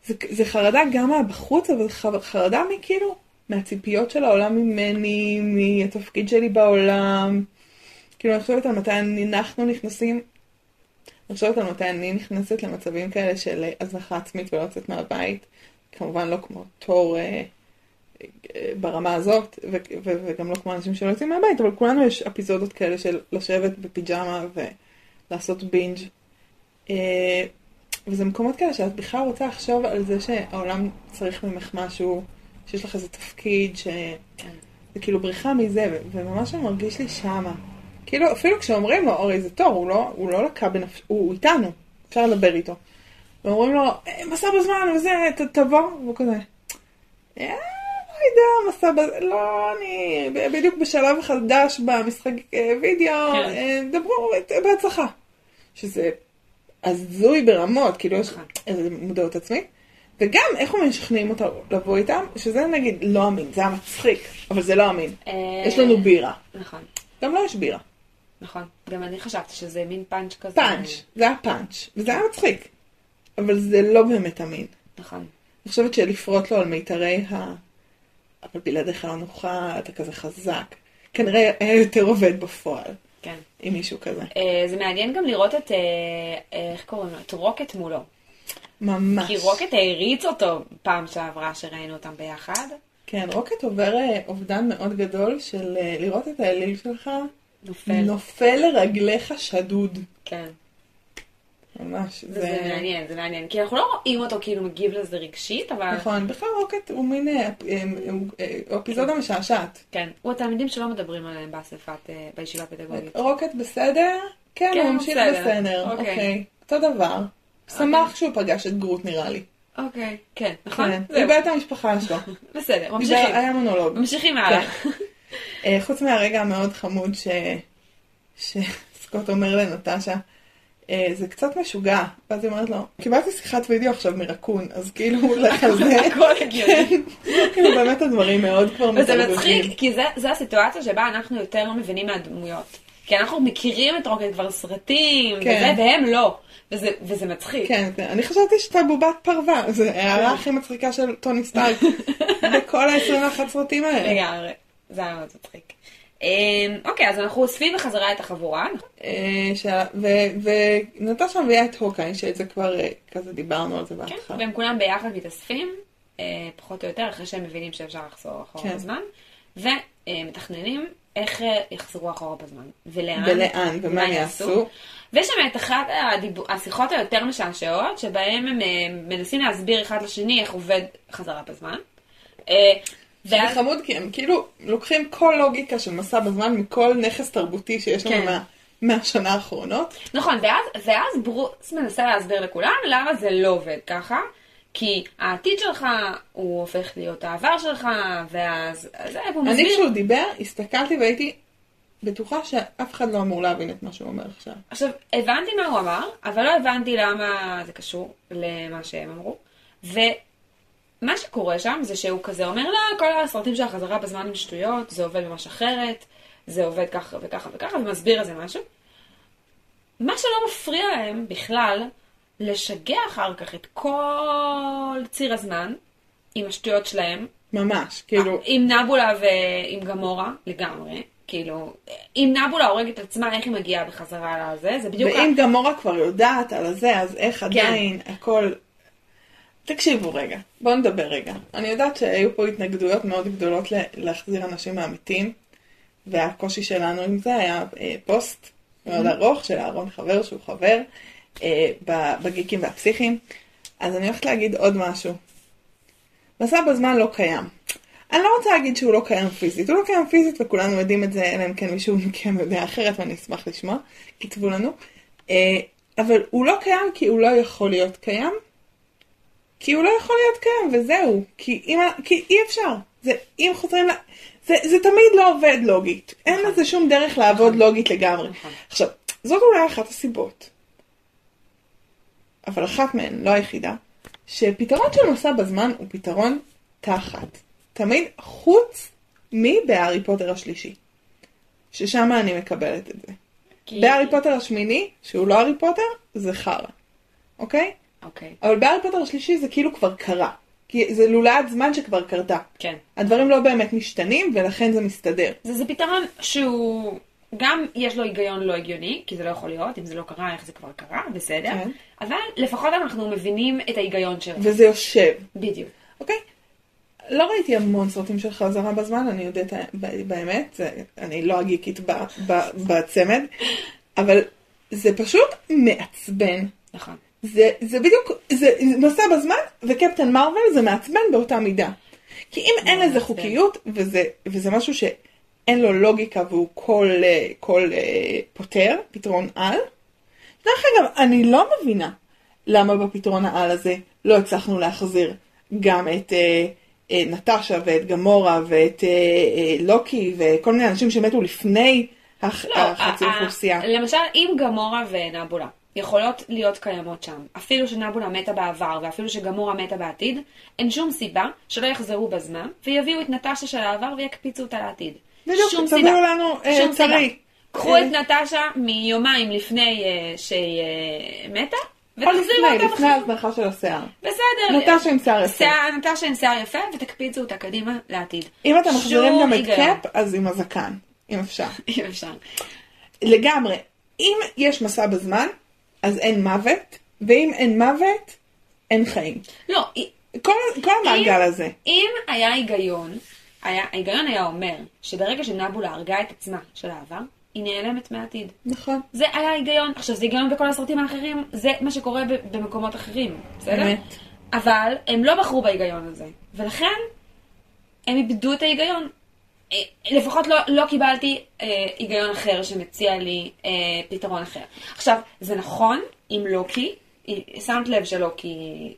זה, זה חרדה גם מהבחוץ, אבל זה חרדה מכאילו, מהציפיות של העולם ממני, מהתפקיד שלי בעולם. כאילו, אני חושבת על מתי אנחנו נכנסים, אני חושבת על מתי אני נכנסת למצבים כאלה של הזנחה עצמית ולא לצאת מהבית. כמובן לא כמו תור אה, ברמה הזאת, ו- ו- וגם לא כמו אנשים שלא יוצאים מהבית, אבל כולנו יש אפיזודות כאלה של לשבת בפיג'מה ולעשות בינג'. אה, וזה מקומות כאלה שאת בכלל רוצה לחשוב על זה שהעולם צריך ממך משהו, שיש לך איזה תפקיד, ש... זה כאילו בריחה מזה, וממש מרגיש לי שמה. כאילו, אפילו כשאומרים לו, הרי זה תור, הוא לא, הוא לא לקה בנפש, הוא, הוא איתנו, אפשר לדבר איתו. ואומרים לו, "אה, מסע בזמן וזה, ת, תבוא, והוא כזה, "אה, לא יודע, מסע בזמן, לא, אני בדיוק בשלב חדש במשחק אה, וידאו,
כן.
אה, דברו, אה, בהצלחה. שזה הזוי ברמות, כאילו יש
נכון.
איזה מודעות עצמית. וגם איך הם משכנעים אותו לבוא איתם, שזה נגיד לא אמין, זה היה מצחיק, אבל זה לא אמין.
אה,
יש לנו בירה.
נכון,
גם לא יש בירה.
נכון. גם אני חשבתי שזה מין פאנץ' כזה.
פאנץ', זה היה פאנץ', וזה היה מצחיק. אבל זה לא באמת אמין.
נכון.
אני חושבת שלפרוט לו על מיתרי ה... אבל בלעדיך לא נוכל, אתה כזה חזק. כנראה היה יותר עובד בפועל,
כן.
עם מישהו כזה.
אה, זה מעניין גם לראות את, אה, אה, איך קוראים לו? את רוקט מולו.
ממש.
כי רוקט העריץ אותו פעם שעברה שראינו אותם ביחד.
כן, רוקט עובר אובדן מאוד גדול של לראות את האליל שלך
נופל.
נופל לרגליך שדוד.
כן.
ממש.
זה מעניין, זה מעניין. כי אנחנו לא רואים אותו כאילו מגיב לזה רגשית, אבל...
נכון, בכלל רוקט הוא מין אה, אה, אה, אפיזודה משעשעת.
כן. הוא התלמידים שלא מדברים עליהם באספת, בישיבה הפדגוגית.
רוקט בסדר? כן,
כן,
הוא ממשיך
בסדר. אוקיי.
אוקיי. אותו דבר. שמח שהוא פגש את גרוט נראה לי.
אוקיי. כן, נכון?
כן.
זהו.
איבד את המשפחה שלו. [laughs]
בסדר,
זה
ממשיכים.
היה מונולוג.
ממשיכים הלאה.
אה, חוץ מהרגע המאוד חמוד ש... שסקוט אומר לנטשה, זה קצת משוגע. ואז היא אומרת לו, קיבלתי שיחת וידאו עכשיו מרקון, אז כאילו, לך על זה.
הכל הגיוני.
כאילו באמת הדברים מאוד כבר
וזה
מתערבבים.
מצחיק, כי זה, זה הסיטואציה שבה אנחנו יותר לא מבינים מהדמויות. כי אנחנו מכירים את רוקט כבר סרטים,
כן.
וזה, והם לא. וזה, וזה מצחיק.
כן, כן. אני חשבתי שאתה בובת פרווה, זו ההערה הכי מצחיקה של טוני סטארק [laughs] בכל ה-21 סרטים האלה.
לגמרי. זה היה מאוד מצחיק. אה, אוקיי, אז אנחנו אוספים בחזרה את החבורה.
אה, ונטשה מביאה את הוקאי, שאת זה כבר אה, כזה דיברנו על זה
כן,
בהתחלה.
והם כולם ביחד מתאספים, אה, פחות או יותר, אחרי שהם מבינים שאפשר לחזור אחורה
כן.
בזמן, ומתכננים איך יחזרו אחורה בזמן, ולאן,
ולאן, ומה הם יעשו.
ויש שם את אחת השיחות היותר משעשעות, שבהם הם מנסים להסביר אחד לשני איך עובד חזרה בזמן.
זה
ואז,
חמוד כי הם כאילו לוקחים כל לוגיקה של מסע בזמן מכל נכס תרבותי שיש לנו
כן.
מה- מהשנה האחרונות.
נכון, ואז, ואז ברוס מנסה להסביר לכולם למה זה לא עובד ככה. כי העתיד שלך הוא הופך להיות העבר שלך, ואז אז הוא
אני
מסביר
כשהוא דיבר, הסתכלתי והייתי בטוחה שאף אחד לא אמור להבין את מה שהוא אומר עכשיו.
עכשיו, הבנתי מה הוא אמר, אבל לא הבנתי למה זה קשור למה שהם אמרו. ומה שקורה שם זה שהוא כזה אומר, לא, כל הסרטים של החזרה בזמן הם שטויות, זה עובד ממש אחרת, זה עובד ככה וככה וככה, ומסביר איזה משהו. מה שלא מפריע להם בכלל, לשגע אחר כך את כל ציר הזמן עם השטויות שלהם,
ממש, כאילו,
עם נבולה ועם גמורה, לגמרי. כאילו, אם נבולה הורגת עצמה, איך היא מגיעה בחזרה לזה? זה בדיוק...
ואם גמורה כבר יודעת על זה, אז איך
כן.
עדיין הכל... תקשיבו רגע, בואו נדבר רגע. אני יודעת שהיו פה התנגדויות מאוד גדולות להחזיר אנשים מהמתים, והקושי שלנו עם זה היה אה, פוסט מאוד ארוך של אהרון חבר, שהוא חבר, אה, בגיקים והפסיכים. אז אני הולכת להגיד עוד משהו. מסע בזמן לא קיים. אני לא רוצה להגיד שהוא לא קיים פיזית, הוא לא קיים פיזית וכולנו יודעים את זה, אלא אם כן מישהו מכם יודע אחרת ואני אשמח לשמוע, כתבו לנו. אה, אבל הוא לא קיים כי הוא לא יכול להיות קיים, כי הוא לא יכול להיות קיים וזהו, כי, אם, כי אי אפשר, זה, אם חוזרים ל... זה, זה תמיד לא עובד לוגית, אין לזה שום דרך לעבוד לוגית לגמרי.
נכון.
עכשיו, זאת אולי אחת הסיבות, אבל אחת מהן, לא היחידה, שפתרון של מסע בזמן הוא פתרון תחת. תמיד חוץ מבהארי פוטר השלישי. ששם אני מקבלת את זה.
כי...
בהארי פוטר השמיני, שהוא לא הארי פוטר, זה חרא. אוקיי?
אוקיי,
אבל בהארי פוטר השלישי זה כאילו כבר קרה. כי זה לולאת זמן שכבר קרתה.
כן.
הדברים לא באמת משתנים ולכן זה מסתדר.
זה, זה פתרון שהוא... גם יש לו היגיון לא הגיוני, כי זה לא יכול להיות, אם זה לא קרה, איך זה כבר קרה, בסדר.
כן.
אבל לפחות אנחנו מבינים את ההיגיון שלו.
וזה יושב.
בדיוק.
אוקיי? לא ראיתי המון סרטים של חזרה בזמן, אני יודעת באמת, אני לא הגיקית בצמד, אבל זה פשוט מעצבן.
נכון.
זה, זה בדיוק, זה מסע בזמן, וקפטן מרוויל זה מעצבן באותה מידה. כי אם אין לזה
מעצבן.
חוקיות, וזה, וזה משהו שאין לו לוגיקה והוא כל, אה, כל אה, פותר, פתרון על, דרך אגב, אני לא מבינה למה בפתרון העל הזה לא הצלחנו להחזיר גם את אה, אה, נטשה ואת גמורה ואת אה, אה, לוקי וכל מיני אנשים שמתו לפני הח,
לא,
החצי אוכלוסייה.
למשל, אם גמורה ונבולה יכולות להיות קיימות שם, אפילו שנבולה מתה בעבר ואפילו שגמורה מתה בעתיד, אין שום סיבה שלא יחזרו בזמן ויביאו את נטשה של העבר ויקפיצו אותה לעתיד.
בדיוק,
שום
תביאו
סיבה.
לנו אה,
שום.
טרי.
קחו
אה,
את נטשה מיומיים לפני אה, שהיא מתה,
או
ותחזירו
לפני,
אותה
לפני. ההזנחה של השיער.
בסדר.
נטשה עם שיער יפה.
נטשה עם שיער יפה, ותקפיצו אותה קדימה לעתיד.
אם אתם מחזירים גם את. קאפ, אז עם הזקן, אם אפשר. [laughs]
אם אפשר.
לגמרי. אם יש מסע בזמן, אז אין מוות, ואם אין מוות, אין חיים.
לא,
כל, כל המעגל הזה.
אם היה היגיון, היה, ההיגיון היה אומר שברגע שנבולה הרגה את עצמה של העבר, היא נעלמת מהעתיד.
נכון.
זה היה היגיון. עכשיו, זה היגיון בכל הסרטים האחרים, זה מה שקורה במקומות אחרים, בסדר?
אמת.
אבל הם לא בחרו בהיגיון הזה, ולכן הם איבדו את ההיגיון. אה, לפחות לא, לא קיבלתי אה, היגיון אחר שמציע לי אה, פתרון אחר. עכשיו, זה נכון עם לוקי, היא- שמת לב שלוקי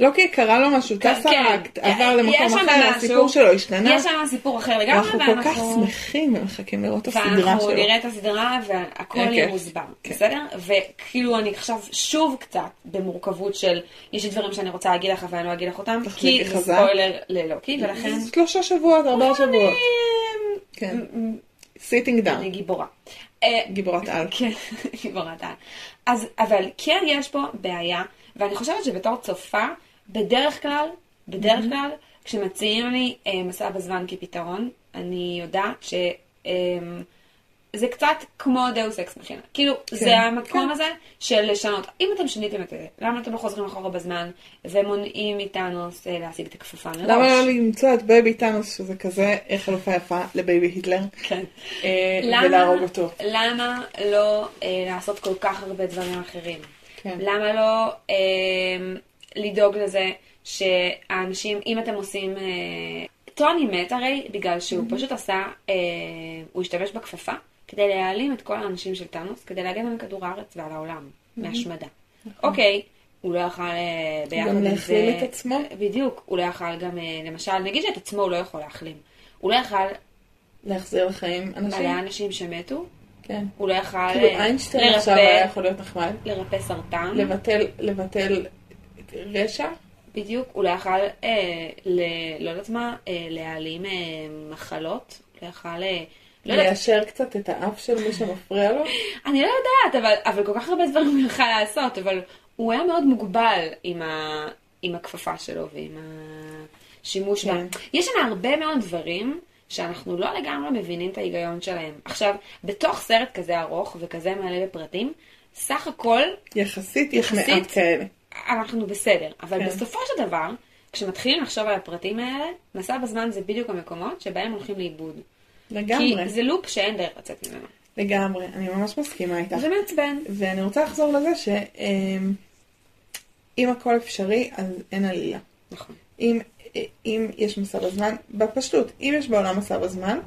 לוקי קרה לו משהו,
כן,
הקטע, עבר למקום אחר,
משהו.
הסיפור שלו השתנה.
יש שם סיפור אחר לגמרי,
אנחנו כל כך
ואנחנו...
שמחים ומחכים לראות את הסדרה
ואנחנו
שלו.
נראה את הסדרה והכל
כן,
יהיה
כן.
מוסבר,
כן.
בסדר? וכאילו אני עכשיו שוב קצת במורכבות של יש דברים שאני רוצה להגיד לך ואני לא אגיד לך אותם, כי זה
חזק.
ספוילר ללוקי, ולכן
שלושה שבועות, ארבעה שבועות. כן. Sitting down.
אני גיבורה. אה,
גיבורת על.
כן, [laughs] גיבורת על. אז, אבל כן יש פה בעיה, ואני חושבת שבתור צופה, בדרך כלל, בדרך כלל, כשמציעים לי אה, מסע בזמן כפתרון, אני יודעת ש... אה, זה קצת כמו דאוס אקס מכינה. כאילו,
כן,
זה המקום
כן.
הזה של לשנות. אם אתם שיניתם את זה, למה אתם לא חוזרים אחורה בזמן ומונעים מתאנוס אה, להשיג את הכפפה מראש?
למה לא למצוא את baby תאנוס, שזה כזה חלופה יפה ל baby היטלר,
כן.
אה,
למה-
ולהרוג אותו.
למה לא אה, לעשות כל כך הרבה דברים אחרים?
כן.
למה לא אה, לדאוג לזה שהאנשים, אם אתם עושים... אה, טוני מת הרי בגלל שהוא פשוט עשה, אה, הוא השתמש בכפפה כדי להעלים את כל האנשים של טאנוס, כדי להגן על כדור הארץ ועל העולם מהשמדה. אוקיי, הוא לא יכל אה, ביחד
גם
עם זה...
להכליל את עצמו?
בדיוק, הוא לא יכל גם, אה, למשל, נגיד שאת עצמו הוא לא יכול להחלים. הוא לא יכל
להחזיר לחיים אנשים.
מלא אנשים שמתו,
כן.
הוא לא יכל
כאילו איינשטיין עכשיו היה
לרפא,
יכול להיות נחמד.
לרפא סרטן,
לבטל, לבטל רשע.
בדיוק, הוא לא יכל, אה, ל, לא יודעת מה, אה, להעלים אה, מחלות, הוא לא יכל, אה, לא יודעת,
ליישר קצת את האף של מי שמפריע לו. [laughs]
אני לא יודעת, אבל, אבל כל כך הרבה דברים הוא יכל לעשות, אבל הוא היה מאוד מוגבל עם, ה, עם הכפפה שלו ועם השימוש בה.
כן.
יש שם הרבה מאוד דברים שאנחנו לא לגמרי מבינים את ההיגיון שלהם. עכשיו, בתוך סרט כזה ארוך וכזה מלא בפרטים, סך הכל
יחסית יש
יחסית?
מעט כאלה.
אנחנו בסדר. אבל
כן.
בסופו של דבר, כשמתחילים לחשוב על הפרטים האלה, מסע בזמן זה בדיוק המקומות שבהם הולכים לאיבוד.
לגמרי,
כי זה לופ שאין דרך לצאת ממנו.
לגמרי. אני ממש מסכימה איתך.
זה מעצבן.
ואני רוצה לחזור לזה שאם הכל אפשרי, אז אין עלילה.
נכון.
אם, אם יש מסע בזמן, בפשטות, אם יש בעולם מסע בזמן,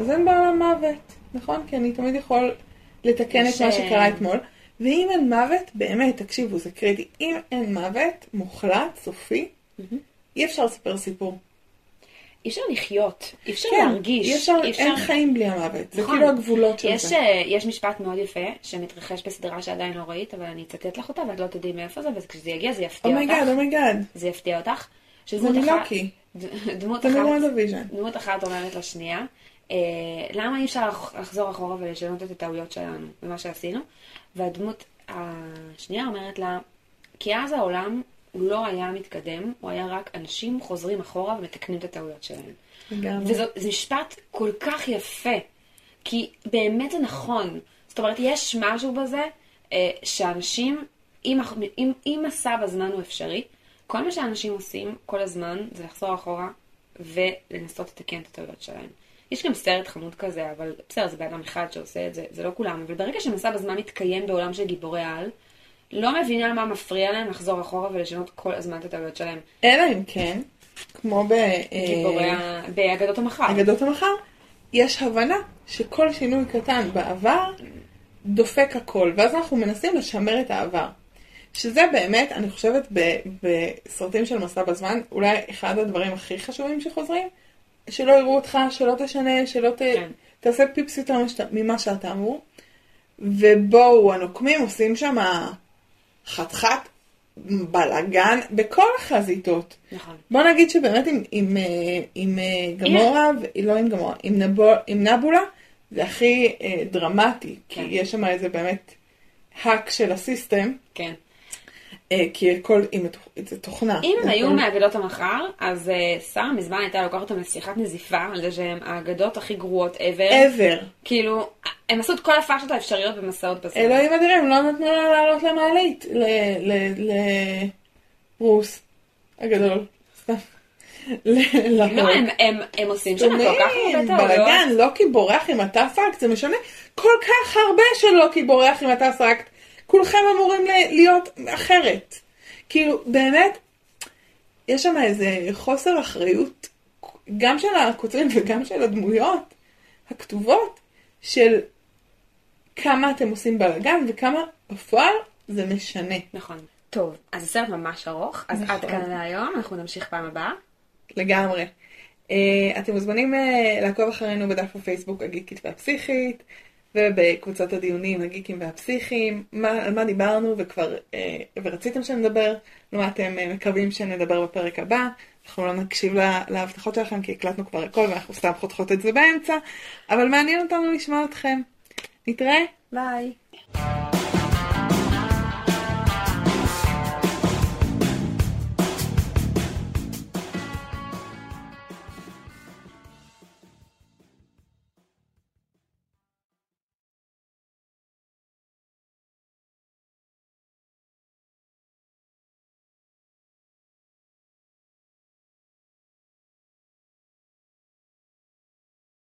אז אין בעולם מוות, נכון? כי אני תמיד יכול לתקן את
יש,
מה
אה,
שקרה אתמול. ואם אין מוות, באמת, תקשיבו, זה קריטי. אם אין מוות מוחלט, סופי, אי אפשר לספר סיפור.
אי אפשר לחיות, אי אפשר
כן,
להרגיש.
אי אפשר, אין חיים בלי המוות. זה
נכון.
כאילו הגבולות של
יש,
זה.
אה, יש משפט מאוד יפה שמתרחש בסדרה שעדיין לא ראית, אבל אני אצטט לך אותה ואת לא תדעי מאיפה זה, וכשזה יגיע זה יפתיע אותך.
אומייגאד, אומייגאד.
זה יפתיע אותך.
זה
שדמות אחת,
מלוקי.
דמות אחת. דמות אחת אומרת לשנייה, אה, למה אי אפשר לח- לחזור אחורה ולשנות את הטעויות שלנו ומה שעשינו? והדמות השנייה אומרת לה, כי אז העולם הוא לא היה מתקדם, הוא היה רק אנשים חוזרים אחורה ומתקנים את הטעויות שלהם. וזה משפט כל כך יפה, כי באמת זה נכון. זאת אומרת, יש משהו בזה אה, שאנשים, אם, אם, אם מסע בזמן הוא אפשרי, כל מה שאנשים עושים כל הזמן זה לחזור אחורה ולנסות לתקן את הטעויות שלהם. יש גם סרט חמוד כזה, אבל בסדר, זה בן אדם אחד שעושה את זה, זה לא כולם, אבל ברגע שמסע בזמן מתקיים בעולם של גיבורי על, לא מבינה מה מפריע להם לחזור אחורה ולשנות כל הזמן את הטעויות שלהם.
אלא אם כן, כמו
גיבורי ה... באגדות המחר.
באגדות המחר, יש הבנה שכל שינוי קטן בעבר דופק הכל, ואז אנחנו מנסים לשמר את העבר. שזה באמת, אני חושבת, בסרטים של מסע בזמן, אולי אחד הדברים הכי חשובים שחוזרים, שלא יראו אותך, שלא תשנה, שלא ת...
כן.
תעשה פיפס יותר ממה שאתה אמור. ובואו, הנוקמים עושים שם חתיכת בלאגן בכל החזיתות.
נכון.
בוא נגיד שבאמת עם, עם, אה, עם אה, גמורה, ו- לא עם גמורה, עם, נבו, עם נבולה, זה הכי אה, דרמטי,
כן.
כי יש שם איזה באמת האק של הסיסטם,
כן.
אה, כי הכל, עם זה תוכנה.
אם הם היו מאגדות המחר, אז אה, שרה מזמן הייתה לוקחת אותם לשיחת נזיפה, על זה שהם האגדות הכי גרועות ever.
ever.
כאילו, הם עשו את כל הפאשות האפשריות במסעות בזמן.
אלוהים אדירים, לא נתנו לה לעלות למעלית, לרוס הגדול. סתם.
לא. הם, עושים שם כל כך הרבה טעויות.
בלאגן, לוקי בורח עם הטסאקט, זה משנה כל כך הרבה שלוקי בורח עם הטסאקט. כולכם אמורים ל- להיות אחרת. כאילו, באמת, יש שם איזה חוסר אחריות, גם של הכותבים וגם של הדמויות הכתובות, של כמה אתם עושים בלאגן וכמה בפועל זה משנה.
נכון. טוב, אז הסרט ממש ארוך, אז
נכון.
עד כאן להיום, אנחנו נמשיך פעם הבאה.
לגמרי. Uh, אתם מוזמנים uh, לעקוב אחרינו בדף הפייסבוק הגיקית והפסיכית, ובקבוצות הדיונים הגיקים והפסיכיים, מה, על מה דיברנו וכבר, uh, ורציתם שנדבר, על מה אתם uh, מקווים שנדבר בפרק הבא. אנחנו לא נקשיב לה, להבטחות שלכם כי הקלטנו כבר הכל ואנחנו סתם חותכות את זה באמצע, אבל מעניין אותנו לשמוע אתכם. נתראה.
ביי.